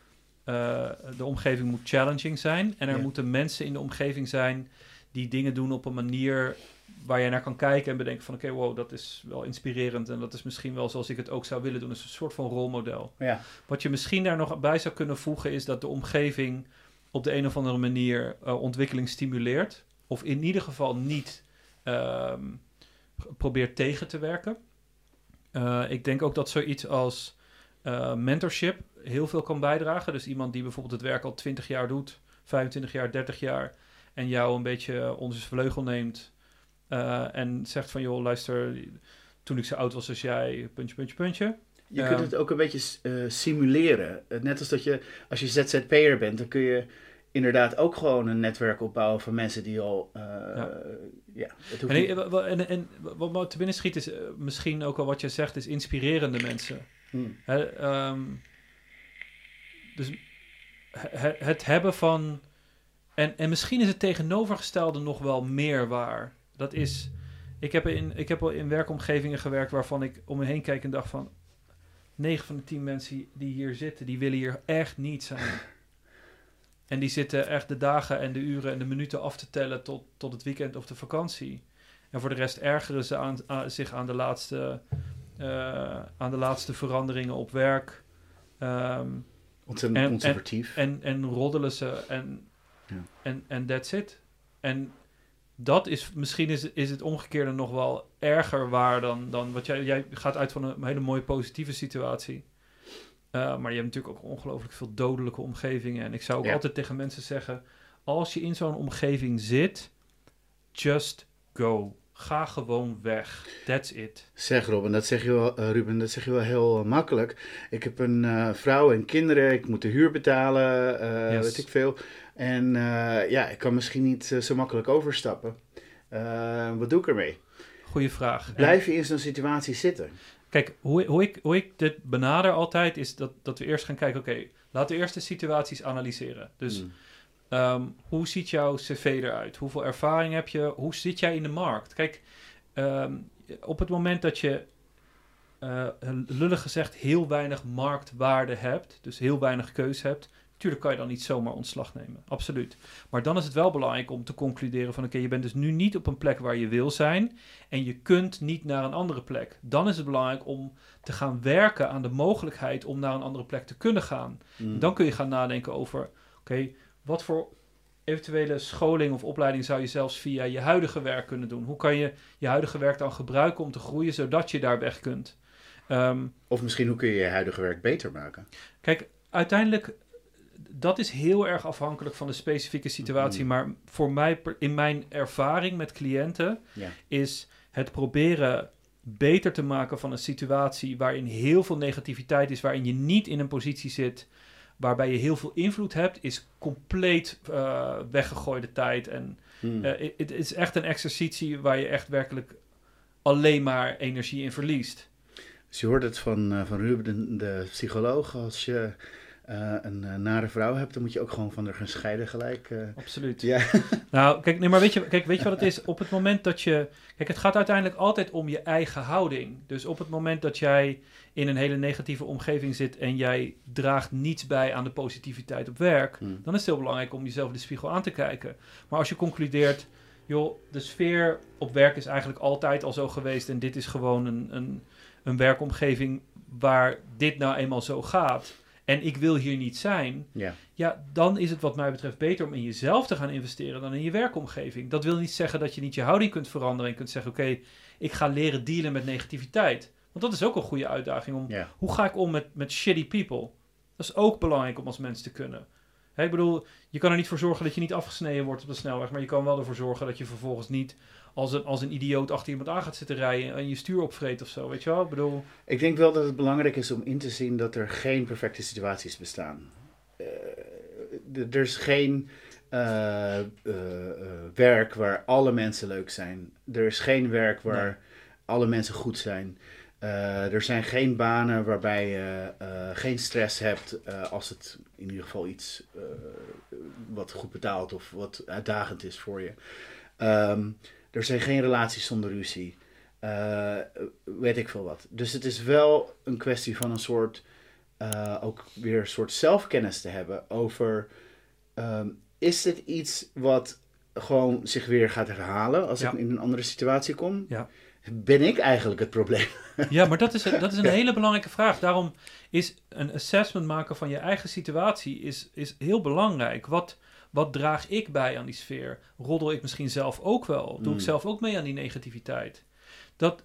Uh, de omgeving moet challenging zijn. En er Ja. moeten mensen in de omgeving zijn... die dingen doen op een manier waar je naar kan kijken... en bedenken van... oké, okay, wow, dat is wel inspirerend... en dat is misschien wel zoals ik het ook zou willen doen. Een soort van rolmodel. Ja, Wat je misschien daar nog bij zou kunnen voegen... is dat de omgeving op de een of andere manier... Uh, ontwikkeling stimuleert. Of in ieder geval niet... ehm, probeert tegen te werken. Uh, ik denk ook dat zoiets als uh, mentorship heel veel kan bijdragen. Dus iemand die bijvoorbeeld het werk al 20 jaar doet, 25 jaar, 30 jaar, en jou een beetje onder zijn vleugel neemt uh, en zegt van joh, luister, toen ik zo oud was als jij, puntje, puntje, puntje. je kunt het ook een beetje simuleren. Net als dat je, als je ZZP'er bent, dan kun je inderdaad ook gewoon een netwerk opbouwen van mensen die al. Uh, ja. ja het hoeft En, niet- en, en, wat me te binnen schiet is eh, misschien ook al wat je zegt, is inspirerende mensen. Hmm. Ehm, dus he- het hebben van. En, en misschien is het tegenovergestelde nog wel meer waar. Dat is. Ik heb, in, ik heb al in werkomgevingen gewerkt waarvan ik om me heen kijk en dacht van. 9 van de 10 mensen die hier zitten, die willen hier echt niet zijn. En die zitten echt de dagen en de uren en de minuten af te tellen tot, tot het weekend of de vakantie. En voor de rest ergeren ze aan, aan- zich aan de laatste, eh, aan de laatste veranderingen op werk. Ehm, Ontzettend en- conservatief. en, en roddelen ze en, Ja. en, en that's it. En dat is, misschien is, is het omgekeerde nog wel erger waar dan, dan wat jij, jij gaat uit van een hele mooie positieve situatie. Uh, maar je hebt natuurlijk ook ongelooflijk veel dodelijke omgevingen. En ik zou ook Ja. altijd tegen mensen zeggen: als je in zo'n omgeving zit, just go. Ga gewoon weg. That's it. Zeg Robin, dat zeg je wel, eh, Ruben, dat zeg je wel heel eh, makkelijk. Ik heb een eh, vrouw en kinderen, ik moet de huur betalen, eh, Yes. weet ik veel. En eh, ja, ik kan misschien niet eh, zo makkelijk overstappen. Eh, wat doe ik ermee? Goeie vraag. Blijf je in zo'n situatie zitten? Kijk, hoe, hoe, ik, hoe ik dit benader altijd is dat, dat we eerst gaan kijken, oké, laten we eerst de situaties analyseren. Dus Hmm. ehm, hoe ziet jouw cv eruit? Hoeveel ervaring heb je? Hoe zit jij in de markt? Kijk, ehm, op het moment dat je eh, lullig gezegd, heel weinig marktwaarde hebt, dus heel weinig keus hebt, Tuurlijk kan je dan niet zomaar ontslag nemen, absoluut. Maar dan is het wel belangrijk om te concluderen van oké, je bent dus nu niet op een plek waar je wil zijn en je kunt niet naar een andere plek. Dan is het belangrijk om te gaan werken aan de mogelijkheid om naar een andere plek te kunnen gaan. Mm. Dan kun je gaan nadenken over oké, wat voor eventuele scholing of opleiding zou je zelfs via je huidige werk kunnen doen? Hoe kan je je huidige werk dan gebruiken om te groeien zodat je daar weg kunt? Ehm, Of misschien hoe kun je je huidige werk beter maken? Kijk, uiteindelijk, dat is heel erg afhankelijk van de specifieke situatie. Mhm. Maar voor mij, in mijn ervaring met cliënten, Ja. is het proberen beter te maken van een situatie waarin heel veel negativiteit is, waarin je niet in een positie zit waarbij je heel veel invloed hebt, is compleet eh, weggegooide tijd. En Mm. eh, het is echt een exercitie waar je echt werkelijk alleen maar energie in verliest. Dus je hoort het van, eh, van Ruben, de psycholoog. Als je eh, een eh, nare vrouw hebt, dan moet je ook gewoon van haar gaan scheiden gelijk. eh. Absoluut. Ja. Nou, kijk, nee, maar weet je, kijk, weet je wat het is? Op het moment dat je. Kijk, het gaat uiteindelijk altijd om je eigen houding. Dus op het moment dat jij in een hele negatieve omgeving zit en jij draagt niets bij aan de positiviteit op werk, Mm. dan is het heel belangrijk om jezelf in de spiegel aan te kijken. Maar als je concludeert, joh, de sfeer op werk is eigenlijk altijd al zo geweest en dit is gewoon een, een, een werkomgeving waar dit nou eenmaal zo gaat en ik wil hier niet zijn, Ja. ja, dan is het wat mij betreft beter om in jezelf te gaan investeren dan in je werkomgeving. Dat wil niet zeggen dat je niet je houding kunt veranderen en kunt zeggen: Oké, ik ga leren dealen met negativiteit. Want dat is ook een goede uitdaging. Om, Ja. Hoe ga ik om met, met shitty people? Dat is ook belangrijk om als mens te kunnen. Hè, ik bedoel, je kan er niet voor zorgen dat je niet afgesneden wordt op de snelweg, maar je kan wel ervoor zorgen dat je vervolgens niet als een, als een idioot achter iemand aan gaat zitten rijden en je stuur opvreet of zo. Weet je wel? Ik bedoel, Ik denk wel dat het belangrijk is om in te zien dat er geen perfecte situaties bestaan. Eh, er is geen eh, eh, werk waar alle mensen leuk zijn. Er is geen werk waar Nee. alle mensen goed zijn. Eh, er zijn geen banen waarbij je eh, geen stress hebt eh, als het in ieder geval iets wat goed betaalt of wat uitdagend is voor je. Ehm, er zijn geen relaties zonder ruzie. Weet ik veel wat. Dus het is wel een kwestie van een soort, ook weer een soort zelfkennis te hebben over, ehm, is dit iets wat gewoon zich weer gaat herhalen als Ja. ik in een andere situatie kom? Ja. Ben ik eigenlijk het probleem? Ja, maar dat is, dat is een hele belangrijke vraag. Daarom is een assessment maken van je eigen situatie is, is heel belangrijk. Wat, wat draag ik bij aan die sfeer? Roddel ik misschien zelf ook wel? Doe ik Mm. zelf ook mee aan die negativiteit? Dat,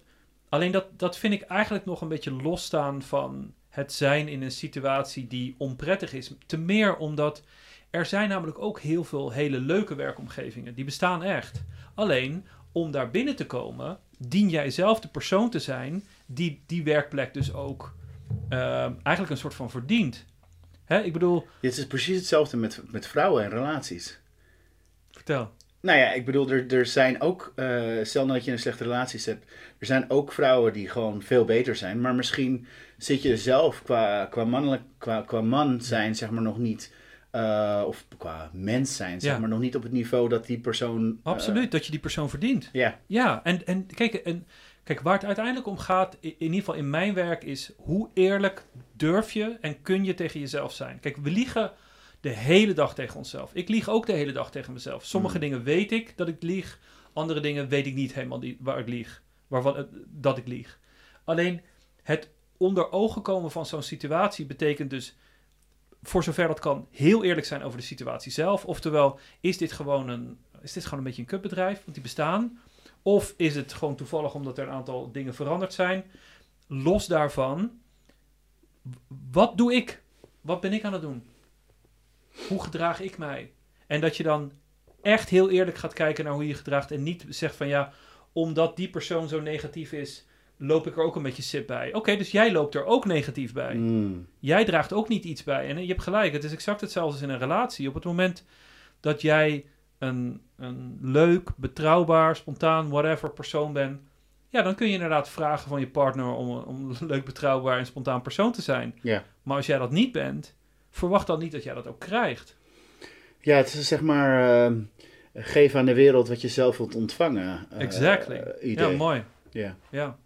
alleen dat, dat vind ik eigenlijk nog een beetje losstaan van het zijn in een situatie die onprettig is. Te meer omdat er zijn namelijk ook heel veel hele leuke werkomgevingen. Die bestaan echt. Alleen om daar binnen te komen, dien jij zelf de persoon te zijn die die werkplek dus ook ehm, eigenlijk een soort van verdient. Hè, ik bedoel, Het is precies hetzelfde met, met vrouwen en relaties. vertel. Nou ja, ik bedoel, er, er zijn ook, eh stel nou dat je een slechte relatie hebt, er zijn ook vrouwen die gewoon veel beter zijn, maar misschien zit je zelf qua, qua, mannelijk, qua, qua man zijn, zeg maar, nog niet, eh, of qua mens zijn, zeg Ja. maar, nog niet op het niveau dat die persoon... eh, Absoluut, dat je die persoon verdient. ja, Ja, en, en, kijk, en kijk, waar het uiteindelijk om gaat, i- in ieder geval in mijn werk, is hoe eerlijk durf je en kun je tegen jezelf zijn. Kijk, we liegen de hele dag tegen onszelf. Ik lieg ook de hele dag tegen mezelf. Sommige Mm. dingen weet ik dat ik lieg, andere dingen weet ik niet helemaal die, waar ik lieg, waarvan het- dat ik lieg. Alleen het onder ogen komen van zo'n situatie betekent dus, voor zover dat kan, heel eerlijk zijn over de situatie zelf. Oftewel, is dit gewoon een, is dit gewoon een beetje een kutbedrijf, want die bestaan? Of is het gewoon toevallig omdat er een aantal dingen veranderd zijn? Los daarvan, wat doe ik? Wat ben ik aan het doen? Hoe gedraag ik mij? En dat je dan echt heel eerlijk gaat kijken naar hoe je je gedraagt en niet zegt van ja, omdat die persoon zo negatief is, loop ik er ook een beetje sip bij. Oké, dus jij loopt er ook negatief bij. Mm, Jij draagt ook niet iets bij. En je hebt gelijk, het is exact hetzelfde als in een relatie. Op het moment dat jij een, een leuk, betrouwbaar, spontaan, whatever persoon bent, ja, dan kun je inderdaad vragen van je partner om, om een leuk, betrouwbaar en spontaan persoon te zijn. ja. Maar als jij dat niet bent, verwacht dan niet dat jij dat ook krijgt. ja, het is zeg maar, eh, geef aan de wereld wat je zelf wilt ontvangen. eh, Exactly. idee. ja, mooi. Ja. Ja.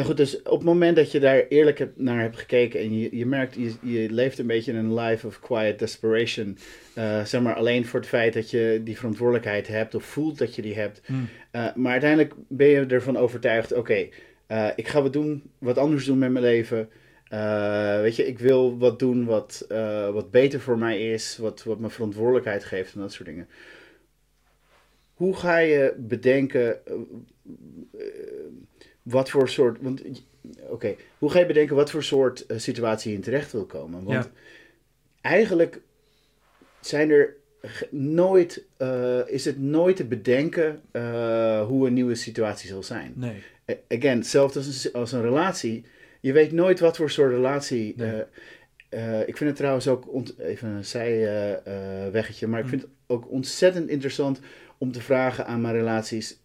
Nou goed, dus op het moment dat je daar eerlijk naar hebt gekeken en je, je merkt, je, je leeft een beetje in een life of quiet desperation, eh, zeg maar alleen voor het feit dat je die verantwoordelijkheid hebt of voelt dat je die hebt. Hmm. Eh, maar uiteindelijk ben je ervan overtuigd, oké, eh, ik ga wat doen, wat anders doen met mijn leven. Weet je, ik wil wat doen wat, wat beter voor mij is, wat, wat me verantwoordelijkheid geeft en dat soort dingen. Hoe ga je bedenken wat voor soort. Want, oké, hoe ga je bedenken wat voor soort eh, situatie je in terecht wil komen? Want Ja. eigenlijk zijn er nooit, eh, is het nooit te bedenken eh, hoe een nieuwe situatie zal zijn. Nee. Again, hetzelfde als een, als een relatie. Je weet nooit wat voor soort relatie. Nee. ik vind het trouwens ook even een zijweggetje, maar ik Mm. vind het ook ontzettend interessant om te vragen aan mijn relaties: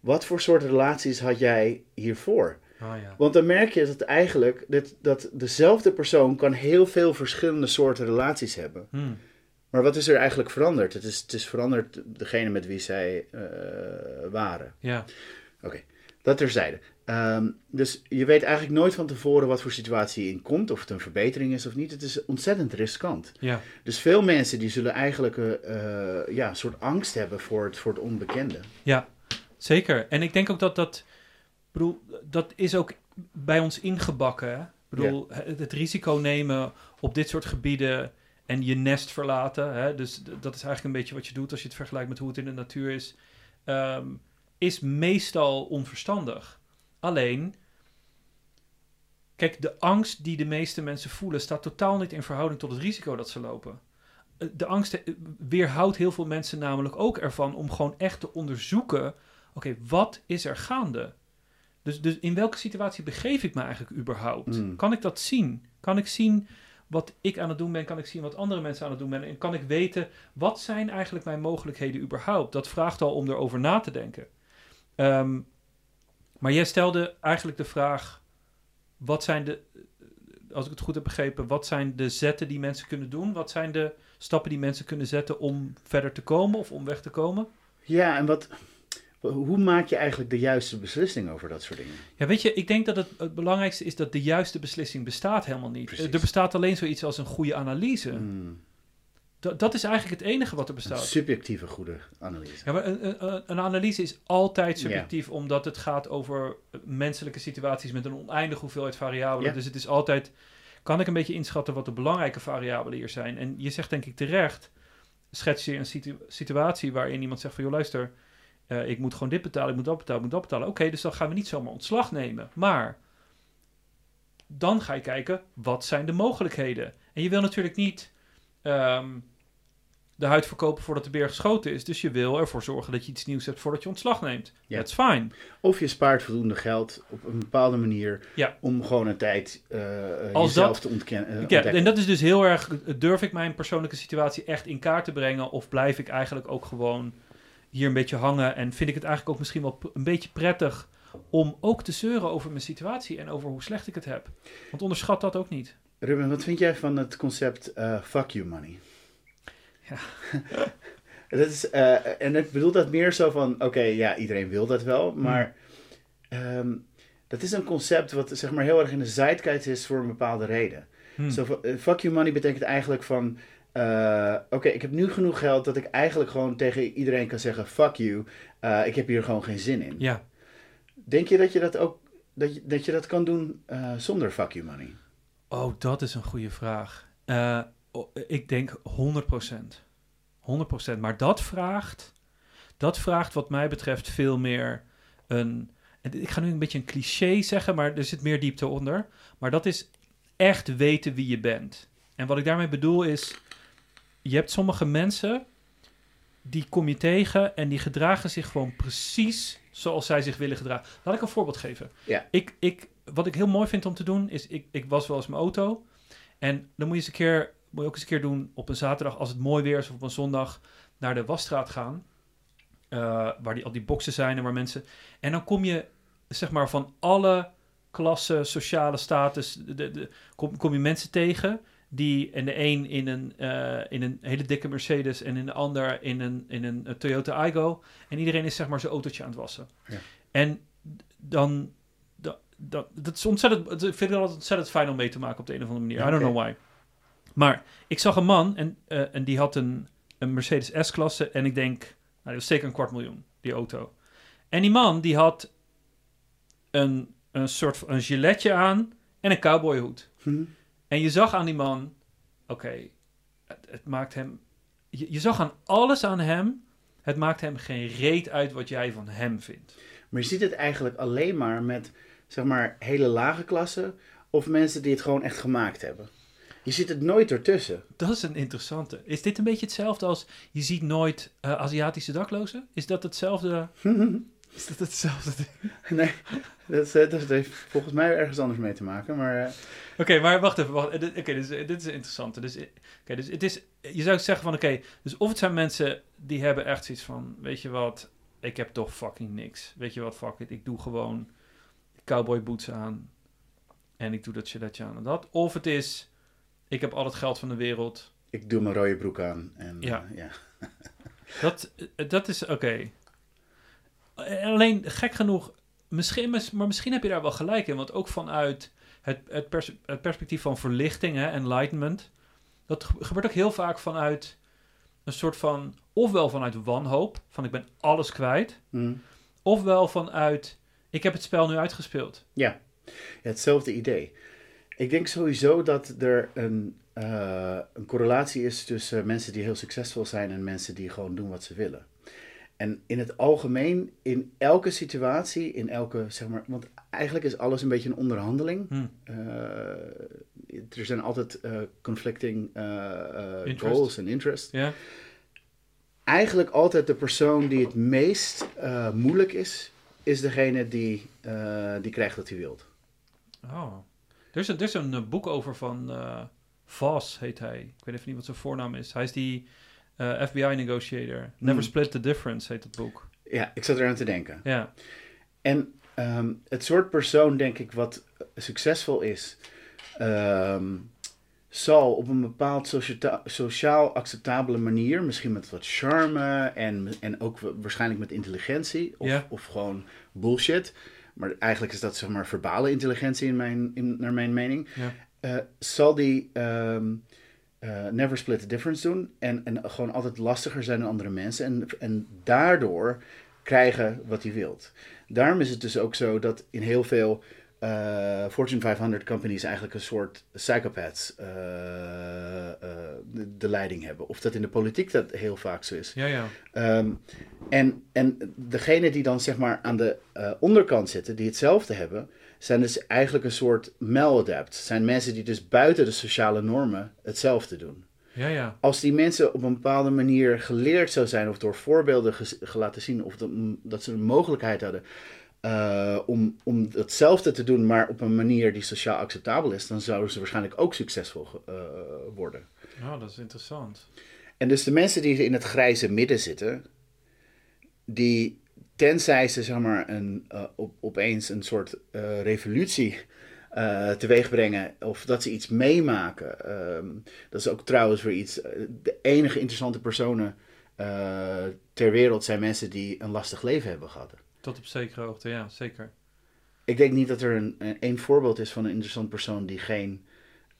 wat voor soort relaties had jij hiervoor? Ah ja. Want dan merk je dat eigenlijk dat, dat dezelfde persoon kan heel veel verschillende soorten relaties hebben. Hmm. Maar wat is er eigenlijk veranderd? Het is, het is veranderd degene met wie zij eh, waren. Ja. Dat terzijde. Ehm, dus je weet eigenlijk nooit van tevoren wat voor situatie je in komt, of het een verbetering is of niet. Het is ontzettend riskant. Ja. Dus veel mensen die zullen eigenlijk eh, eh, ja, een soort angst hebben voor het, voor het onbekende. Ja, zeker. En ik denk ook dat dat, bedoel, dat is ook bij ons ingebakken. Hè? Ik bedoel, het, het risico nemen op dit soort gebieden en je nest verlaten. Hè? Dus dat is eigenlijk een beetje wat je doet als je het vergelijkt met hoe het in de natuur is. ehm, is meestal onverstandig. Alleen, kijk, de angst die de meeste mensen voelen staat totaal niet in verhouding tot het risico dat ze lopen. Eh, De angst eh, weerhoudt heel veel mensen namelijk ook ervan om gewoon echt te onderzoeken: oké, wat is er gaande? Dus, dus in welke situatie begeef ik me eigenlijk überhaupt? Mm. Kan ik dat zien? Kan ik zien wat ik aan het doen ben? Kan ik zien wat andere mensen aan het doen zijn? En kan ik weten wat zijn eigenlijk mijn mogelijkheden überhaupt? Dat vraagt al om erover na te denken. Ehm, maar jij stelde eigenlijk de vraag: wat zijn de, als ik het goed heb begrepen, wat zijn de zetten die mensen kunnen doen? Wat zijn de stappen die mensen kunnen zetten om verder te komen of om weg te komen? Ja, en wat, hoe maak je eigenlijk de juiste beslissing over dat soort dingen? Ja, weet je, ik denk dat het, het belangrijkste is dat de juiste beslissing bestaat helemaal niet. Precies. Er bestaat alleen zoiets als een goede analyse. Hmm, Dat, dat is eigenlijk het enige wat er een bestaat. subjectieve goede analyse. Ja, maar een, een, een analyse is altijd subjectief, omdat het gaat over menselijke situaties met een oneindige hoeveelheid variabelen. Dus het is altijd, kan ik een beetje inschatten wat de belangrijke variabelen hier zijn. En je zegt denk ik terecht, schets je een situ- situatie waarin iemand zegt van, joh luister, eh, ik moet gewoon dit betalen, ik moet dat betalen, ik moet dat betalen. Oké, dus dan gaan we niet zomaar ontslag nemen. Maar dan ga je kijken, wat zijn de mogelijkheden? En je wil natuurlijk niet ehm, de huid verkopen voordat de beer geschoten is. Dus je wil ervoor zorgen dat je iets nieuws hebt voordat je ontslag neemt. Ja. That's fine. Of je spaart voldoende geld op een bepaalde manier Ja. om gewoon een tijd Als jezelf dat- te ontkennen. eh, Ja, en dat is dus heel erg, durf ik mijn persoonlijke situatie echt in kaart te brengen? Of blijf ik eigenlijk ook gewoon hier een beetje hangen? En vind ik het eigenlijk ook misschien wel een beetje prettig om ook te zeuren over mijn situatie en over hoe slecht ik het heb? Want onderschat dat ook niet. Ruben, wat vind jij van het concept eh, fuck you money? Ja. dat is, eh, en ik bedoel dat meer zo van, oké, ja, iedereen wil dat wel, maar ehm, dat is een concept wat zeg maar heel erg in de zeitgeist is voor een bepaalde reden. Hm. Eh, fuck you money betekent eigenlijk van, eh, oké, ik heb nu genoeg geld dat ik eigenlijk gewoon tegen iedereen kan zeggen, fuck you, eh, ik heb hier gewoon geen zin in. Ja, Denk je dat je dat ook, dat je dat, je dat kan doen eh, zonder fuck you money? oh, dat is een goede vraag. Ik denk 100%. 100%. Maar dat vraagt, dat vraagt wat mij betreft veel meer een... en Ik ga nu een beetje een cliché zeggen, maar er zit meer diepte onder. Maar dat is echt weten wie je bent. En wat ik daarmee bedoel is... Je hebt sommige mensen... Die kom je tegen en die gedragen zich gewoon precies zoals zij zich willen gedragen. Laat ik een voorbeeld geven. Ja. Ik, ik, wat ik heel mooi vind om te doen, is ik, ik was wel eens mijn auto. En dan moet je, eens een keer, moet je ook eens een keer doen op een zaterdag, als het mooi weer is, of op een zondag, naar de wasstraat gaan. eh, waar die, al die boxen zijn en waar mensen. En dan kom je, zeg maar, van alle klassen, sociale status, de, de, de- kom, kom je mensen tegen. Die en de een in een, eh, in een hele dikke Mercedes en in de ander in een, in een eh, Toyota Aygo. En iedereen is zeg maar zijn autootje aan het wassen. Ja. En dan, da- dat, dat is ontzettend, ik vind het altijd ontzettend fijn om mee te maken op de een of andere manier. I don't know why. Maar ik zag een man en, eh, en die had een, een Mercedes S-klasse en ik denk, nou, dat was zeker een kwart miljoen, die auto. En die man die had een, een soort van een giletje aan en een cowboyhoed. Hm. En je zag aan die man, oké, het, het maakt hem, je, je zag aan alles aan hem, het maakt hem geen reet uit wat jij van hem vindt. Maar je ziet het eigenlijk alleen maar met, zeg maar, hele lage klassen of mensen die het gewoon echt gemaakt hebben. Je ziet het nooit ertussen. Dat is een interessante. Is dit een beetje hetzelfde als je ziet nooit eh, Aziatische daklozen? Is dat hetzelfde? Is dat hetzelfde? ding? nee, dat, eh, dat heeft volgens mij ergens anders mee te maken. Maar eh, Oké, maar wacht even. wacht. Dit- Oké, dus, eh, dit is interessant. Dus, oké, dus het is, je zou zeggen van oké, dus of het zijn mensen die hebben echt zoiets van, weet je wat, ik heb toch fucking niks. Weet je wat, fuck it, ik doe gewoon cowboy boots aan en ik doe dat giletje aan en dat. Of het is, ik heb al het geld van de wereld. ik doe mijn rode broek aan. En, Ja. eh, ja. Dat, dat is oké. Alleen gek genoeg, misschien, maar misschien heb je daar wel gelijk in, want ook vanuit het, het, pers- het perspectief van verlichting, hè, enlightenment, dat ge- gebeurt ook heel vaak vanuit een soort van, ofwel vanuit wanhoop, van ik ben alles kwijt, Hm. ofwel vanuit, ik heb het spel nu uitgespeeld. Ja, hetzelfde idee. Ik denk sowieso dat er een, eh, een correlatie is tussen mensen die heel succesvol zijn en mensen die gewoon doen wat ze willen. En in het algemeen, in elke situatie, in elke, zeg maar, want eigenlijk is alles een beetje een onderhandeling. Hm. Eh, er zijn altijd eh, conflicting Interest. goals en interests. Ja? Eigenlijk altijd de persoon die het meest moeilijk is, is degene die, die krijgt wat hij wilt. Oh. Er is een, er is een boek over van Voss, heet hij. Ik weet even niet wat zijn voornaam is. Hij is die eh, FBI-negotiator. Never Hmm. Split the Difference heet het boek. Ja, ik zat eraan te denken. Ja. En ehm, het soort persoon, denk ik, wat succesvol is, ehm, zal op een bepaald sociaal acceptabele manier, misschien met wat charme en, en ook wa- waarschijnlijk met intelligentie, of, Ja. of gewoon bullshit. Maar eigenlijk is dat zeg maar verbale intelligentie in mijn, in, naar mijn mening. Ja. Eh, zal die ehm, eh, never split the difference doen en, en gewoon altijd lastiger zijn dan andere mensen en, en daardoor krijgen wat hij wilt. Daarom is het dus ook zo dat in heel veel eh, Fortune 500 companies eigenlijk een soort psychopaths eh, de, de leiding hebben. Of dat in de politiek dat heel vaak zo is. Ja, ja. Ehm, en, en degene die dan zeg maar aan de onderkant zitten, die hetzelfde hebben, zijn dus eigenlijk een soort maladapt. Zijn mensen die dus buiten de sociale normen hetzelfde doen. Ja, ja. Als die mensen op een bepaalde manier geleerd zou zijn, of door voorbeelden ges- laten zien, of dat, dat ze een mogelijkheid hadden eh, om, om hetzelfde te doen, maar op een manier die sociaal acceptabel is, dan zouden ze waarschijnlijk ook succesvol eh, worden. Oh, dat is interessant. En dus de mensen die in het grijze midden zitten, die tenzij ze zeg maar een, eh, op, opeens een soort eh, revolutie eh teweeg brengen of dat ze iets meemaken. ehm, dat is ook trouwens weer iets. de enige interessante personen ter wereld zijn mensen die een lastig leven hebben gehad. Tot op zekere hoogte, ja, zeker. Ik denk niet dat er een, een, één voorbeeld is van een interessant persoon die geen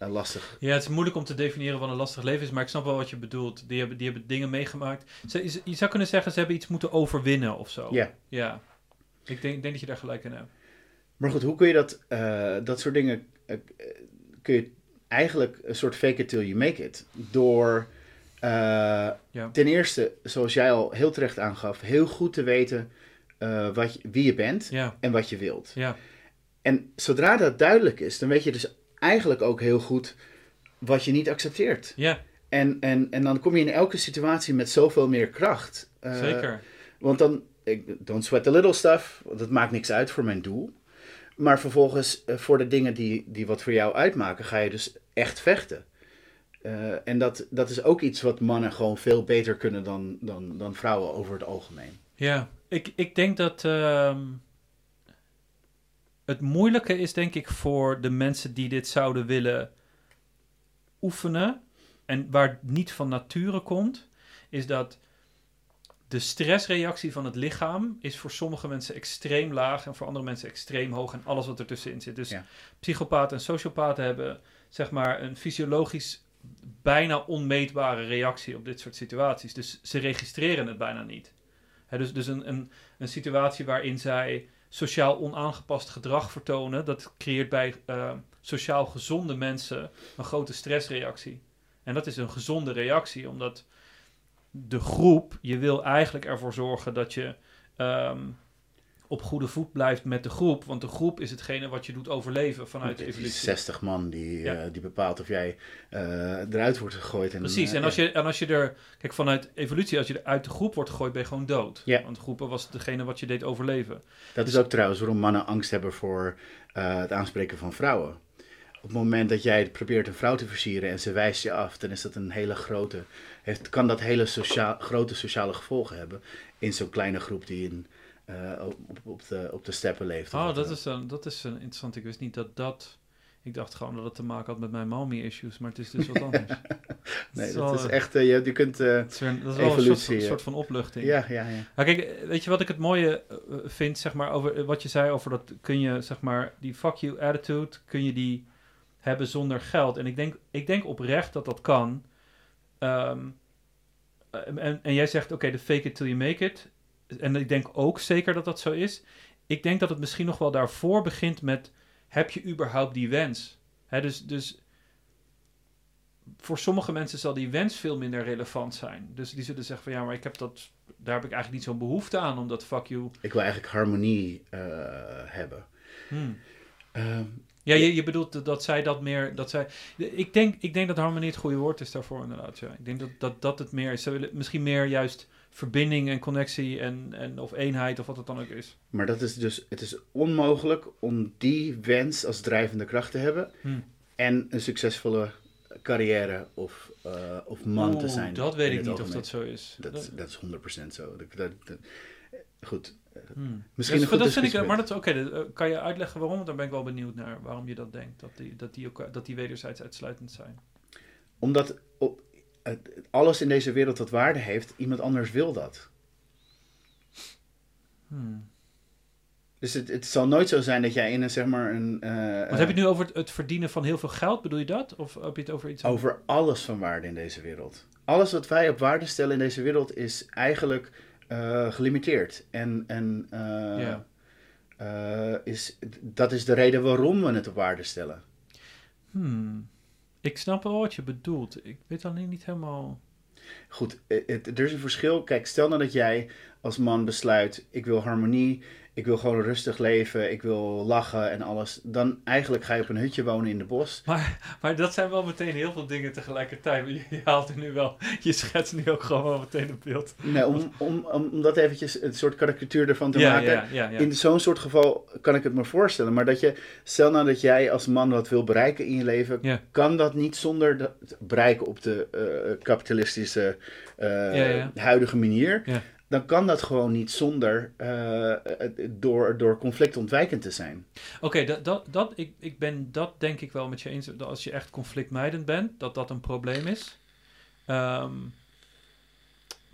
lastig. Ja, het is moeilijk om te definiëren wat een lastig leven is, maar ik snap wel wat je bedoelt. Die hebben, die hebben dingen meegemaakt. Ze, je zou kunnen zeggen, ze hebben iets moeten overwinnen of zo. Ja. Ja. Ik denk, denk dat je daar gelijk in hebt. Maar goed, hoe kun je dat, eh, dat soort dingen, eh, kun je eigenlijk een soort fake it till you make it. Door eh, Ja. ten eerste, zoals jij al heel terecht aangaf, heel goed te weten wat je, wie je bent Ja, en wat je wilt. ja, En zodra dat duidelijk is, dan weet je dus eigenlijk ook heel goed wat je niet accepteert. ja, En, en, en dan kom je in elke situatie met zoveel meer kracht. Eh, zeker. want dan, ik, don't sweat the little stuff, want dat maakt niks uit voor mijn doel. Maar vervolgens, eh, voor de dingen die, die wat voor jou uitmaken, ga je dus echt vechten. Eh, en dat, dat is ook iets wat mannen gewoon veel beter kunnen dan, dan, dan vrouwen over het algemeen. Ja, ik, ik denk dat ehm, het moeilijke is, denk ik, voor de mensen die dit zouden willen oefenen en waar het niet van nature komt, is dat de stressreactie van het lichaam is voor sommige mensen extreem laag en voor andere mensen extreem hoog en alles wat ertussenin zit. Dus Ja. psychopaten en sociopaten hebben zeg maar een fysiologisch bijna onmeetbare reactie op dit soort situaties. Dus ze registreren het bijna niet. Dus dus een, een, een situatie waarin zij sociaal onaangepast gedrag vertonen, dat creëert bij eh, sociaal gezonde mensen een grote stressreactie. En dat is een gezonde reactie, omdat de groep, je wil eigenlijk ervoor zorgen dat je ehm, op goede voet blijft met de groep. Want de groep is hetgene wat je doet overleven vanuit de evolutie. 60 man die, Ja. eh, die bepaalt of jij eh, eruit wordt gegooid. En, Precies, eh, en als, je, en als je er, kijk vanuit evolutie, als je er uit de groep wordt gegooid, ben je gewoon dood. Ja. Want groepen was degene wat je deed overleven. Dat is ook trouwens waarom mannen angst hebben voor eh, het aanspreken van vrouwen. Op het moment dat jij probeert een vrouw te versieren en ze wijst je af, dan is dat een hele grote, heeft, kan dat hele sociaal, grote sociale gevolgen hebben in zo'n kleine groep die in, eh, op, op, de, op de steppen leeft. Oh, dat is, een, dat is een interessant. Ik wist niet dat dat... Ik dacht gewoon dat het te maken had met mijn mommy-issues, maar het is dus wat anders. Nee, dat wel, is eh, echt, eh, je, je kunt, is, weer- dat is wel een soort, een ja. soort van opluchting. ja, ja, ja. Maar kijk, weet je wat ik het mooie vind, zeg maar, over wat je zei over dat kun je, zeg maar, die fuck you attitude, kun je die hebben zonder geld. En ik denk, ik denk oprecht dat dat kan. Ehm, eh, en, en jij zegt, oké, de fake it till you make it. En ik denk ook zeker dat dat zo is. Ik denk dat het misschien nog wel daarvoor begint met, heb je überhaupt die wens? Hè, dus, dus voor sommige mensen zal die wens veel minder relevant zijn. Dus die zullen zeggen van, ja, maar ik heb dat daar heb ik eigenlijk niet zo'n behoefte aan, omdat fuck you. Ik wil eigenlijk harmonie eh, hebben. Hmm. Ehm, Ja, je, je bedoelt dat, dat zij dat meer. Dat zij, ik, denk, ik denk dat harmonie het goede woord is daarvoor, inderdaad. Ja. Ik denk dat, dat dat het meer is. Ze willen misschien meer juist verbinding en connectie en, en of eenheid of wat het dan ook is. maar dat is dus, het is onmogelijk om die wens als drijvende kracht te hebben Hmm. en een succesvolle carrière of, eh, of man te zijn. Dat weet ik niet of dat zo is. Dat, Dat- dat is 100% zo. Dat, dat, goed. hmm. Misschien Dus een dat vind ik, maar dat is oké. eh, kan je uitleggen waarom? Want daar ben ik wel benieuwd naar waarom je dat denkt. Dat die, dat die, elkaar- dat die wederzijds uitsluitend zijn. Omdat alles in deze wereld wat waarde heeft, iemand anders wil dat. Hmm. Dus het, het zal nooit zo zijn dat jij in een, zeg maar, een... eh, Wat heb je het nu over het, het verdienen van heel veel geld? Bedoel je dat? Of heb je het over iets anders? over alles van waarde in deze wereld. Alles wat wij op waarde stellen in deze wereld is eigenlijk eh, gelimiteerd. En, en Ja. eh, is, dat is de reden waarom we het op waarde stellen. Hmm. Ik snap wel wat je bedoelt. Ik weet alleen niet helemaal. Goed, het- er is een verschil. Kijk, stel nou dat jij als man besluit, ik wil harmonie, ik wil gewoon rustig leven, ik wil lachen en alles. Dan eigenlijk ga je op een hutje wonen in de bos. Maar, maar dat zijn wel meteen heel veel dingen tegelijkertijd. Je, je haalt er nu wel, je schetst nu ook gewoon wel meteen een beeld. Nee, om, om, om, dat eventjes een soort karikatuur ervan te Ja, maken. ja, ja, ja. In zo'n soort geval kan ik het me voorstellen. Maar dat je, stel nou dat jij als man wat wil bereiken in je leven, kan dat niet zonder dat bereiken op de eh, kapitalistische eh, Ja, ja. huidige manier. Dan kan dat gewoon niet zonder eh, door, door conflictontwijkend te zijn. Oké, dat, dat, dat, ik, ik ben dat denk ik wel met je eens. Dat als je echt conflictmijdend bent, dat dat een probleem is. Ehm,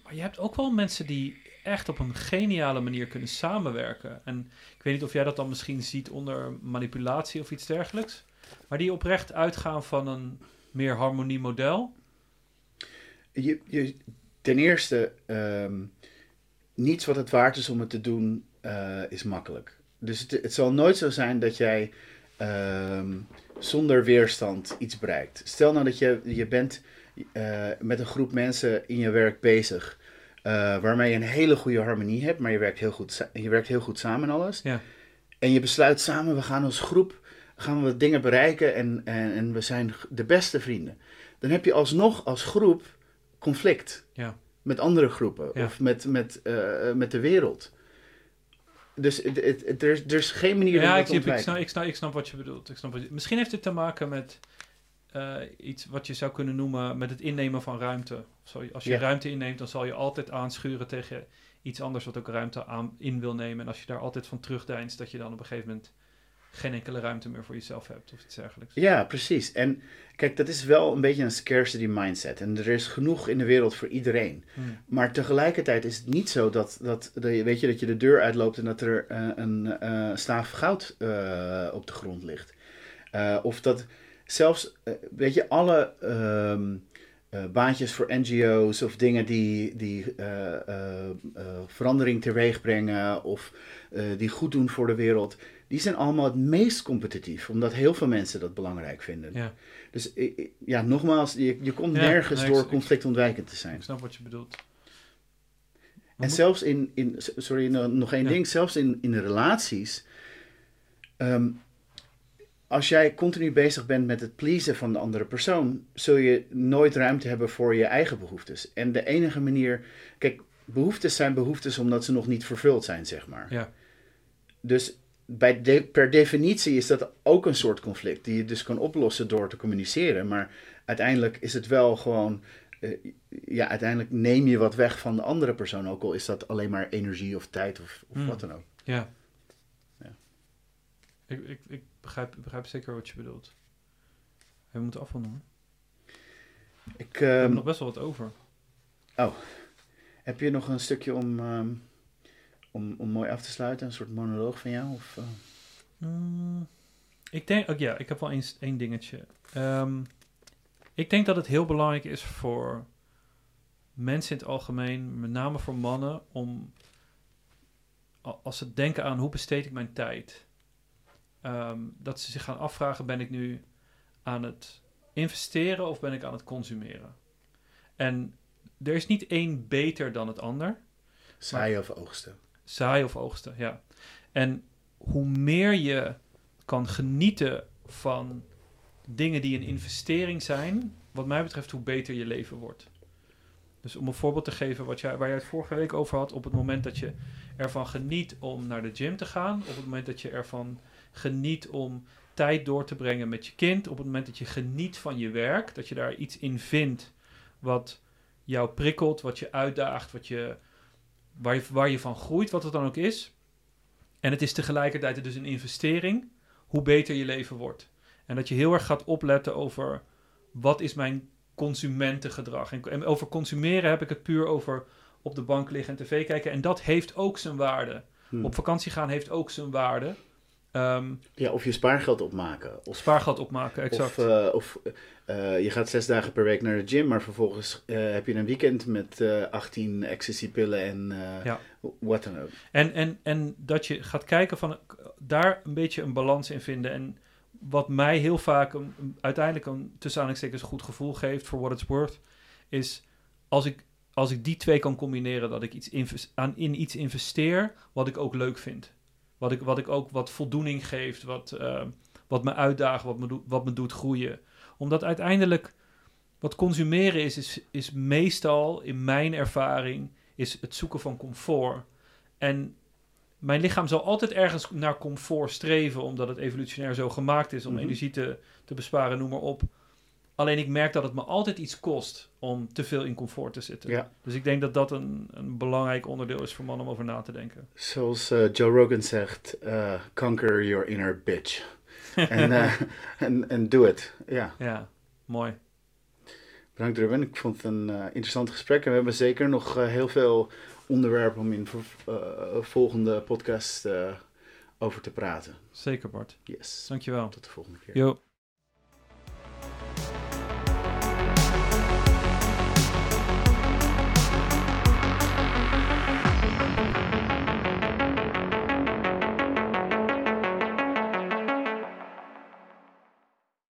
maar je hebt ook wel mensen die echt op een geniale manier kunnen samenwerken. En ik weet niet of jij dat dan misschien ziet onder manipulatie of iets dergelijks. Maar die oprecht uitgaan van een meer harmoniemodel. Je, je, ten eerste, ehm, niets wat het waard is om het te doen, eh, is makkelijk. Dus het, het zal nooit zo zijn dat jij ehm, zonder weerstand iets bereikt. Stel nou dat je, je bent eh, met een groep mensen in je werk bezig, eh, waarmee je een hele goede harmonie hebt, maar je werkt heel goed, je werkt heel goed samen en alles. Ja. En je besluit samen, we gaan als groep gaan we dingen bereiken en, en, en we zijn de beste vrienden. Dan heb je alsnog als groep conflict Ja. Met andere groepen Ja. of met, met, eh, met de wereld. Dus er, is, er is geen manier Ja, om ik, dat te ik, snap, ik, snap, ik snap wat je bedoelt. Ik snap wat je- misschien heeft het te maken met eh, iets wat je zou kunnen noemen met het innemen van ruimte. Zo, als je Ja. ruimte inneemt, dan zal je altijd aanschuren tegen iets anders wat ook ruimte aan, in wil nemen. En als je daar altijd van terugdeinst, dat je dan op een gegeven moment geen enkele ruimte meer voor jezelf hebt of iets dergelijks. Ja, precies. En kijk, dat is wel een beetje een scarcity mindset. En er is genoeg in de wereld voor iedereen. Hmm. Maar tegelijkertijd is het niet zo dat, dat, weet je, dat je de deur uitloopt en dat er eh, een eh, staaf goud eh, op de grond ligt. Of dat zelfs, weet je, alle ehm, eh, baantjes voor NGO's of dingen die, die verandering teweeg brengen of die goed doen voor de wereld, die zijn allemaal het meest competitief, omdat heel veel mensen dat belangrijk vinden. Ja, Dus ja, nogmaals, je, je komt Ja, nergens nee, door conflictontwijkend te zijn. ik snap wat je bedoelt. En zelfs in, in sorry, no- nog één Ja. ding, zelfs in, in relaties. ehm, als jij continu bezig bent met het pleasen van de andere persoon, zul je nooit ruimte hebben voor je eigen behoeftes. En de enige manier, kijk, behoeftes zijn behoeftes omdat ze nog niet vervuld zijn, zeg maar. Ja. Dus bij de- per definitie is dat ook een soort conflict die je dus kan oplossen door te communiceren. Maar uiteindelijk is het wel gewoon, eh, ja, uiteindelijk neem je wat weg van de andere persoon, ook al is dat alleen maar energie of tijd of, of Hmm. wat dan ook. Ja. Ja. Ik, ik, ik begrijp, ik begrijp zeker wat je bedoelt. We moeten afronden. Ik, We hebben ehm, nog best wel wat over. heb je nog een stukje om, ehm, om, om mooi af te sluiten? Een soort monoloog van jou? Of, eh? Mm, ik denk, ook ja, ik heb wel eens één dingetje. Ehm, ik denk dat het heel belangrijk is voor mensen in het algemeen, met name voor mannen, om als ze denken aan hoe besteed ik mijn tijd, ehm, dat ze zich gaan afvragen: ben ik nu aan het investeren of ben ik aan het consumeren? En er is niet één beter dan het ander. Saaien of oogsten? Zaaien of oogsten, ja. En hoe meer je kan genieten van dingen die een investering zijn, wat mij betreft, hoe beter je leven wordt. Dus om een voorbeeld te geven wat jij, waar jij het vorige week over had, op het moment dat je ervan geniet om naar de gym te gaan, op het moment dat je ervan geniet om tijd door te brengen met je kind, op het moment dat je geniet van je werk, dat je daar iets in vindt wat jou prikkelt, wat je uitdaagt, wat je, waar, je, waar je van groeit, wat het dan ook is. En het is tegelijkertijd dus een investering, hoe beter je leven wordt. En dat je heel erg gaat opletten over wat is mijn consumentengedrag. En, en over consumeren heb ik het puur over op de bank liggen en tv kijken. En dat heeft ook zijn waarde. Hmm. Op vakantie gaan heeft ook zijn waarde. Ehm, Ja, of je spaargeld opmaken. Of, spaargeld opmaken, exact. Of, eh, of eh, je gaat zes dagen per week naar de gym, maar vervolgens eh, heb je een weekend met eh 18 ecstasy-pillen en Ja. wat dan ook. En, en, en dat je gaat kijken van daar een beetje een balans in vinden. En wat mij heel vaak een, een- uiteindelijk een tussen aanhalingstekens goed gevoel geeft voor what it's worth, is als ik, als ik die twee kan combineren, dat ik iets aan, in iets investeer wat ik ook leuk vind. Wat ik, wat ik ook wat voldoening geeft, wat, eh, wat me uitdaagt, wat me, doet- wat me doet groeien. Omdat uiteindelijk wat consumeren is, is, is meestal in mijn ervaring is het zoeken van comfort. En mijn lichaam zal altijd ergens naar comfort streven, omdat het evolutionair zo gemaakt is om Mhm. energie te, te besparen, noem maar op. Alleen ik merk dat het me altijd iets kost om te veel in comfort te zitten. Ja. Dus ik denk dat dat een, een belangrijk onderdeel is voor mannen om over na te denken. Zoals eh, Joe Rogan zegt, eh, conquer your inner bitch. En en doe het. Ja, Ja, mooi. bedankt Ruben. Ik vond het een eh, interessant gesprek. En we hebben zeker nog heel veel onderwerpen om in volgende podcast over te praten. Zeker Bart. Yes. Dankjewel. Tot de volgende keer. Jo.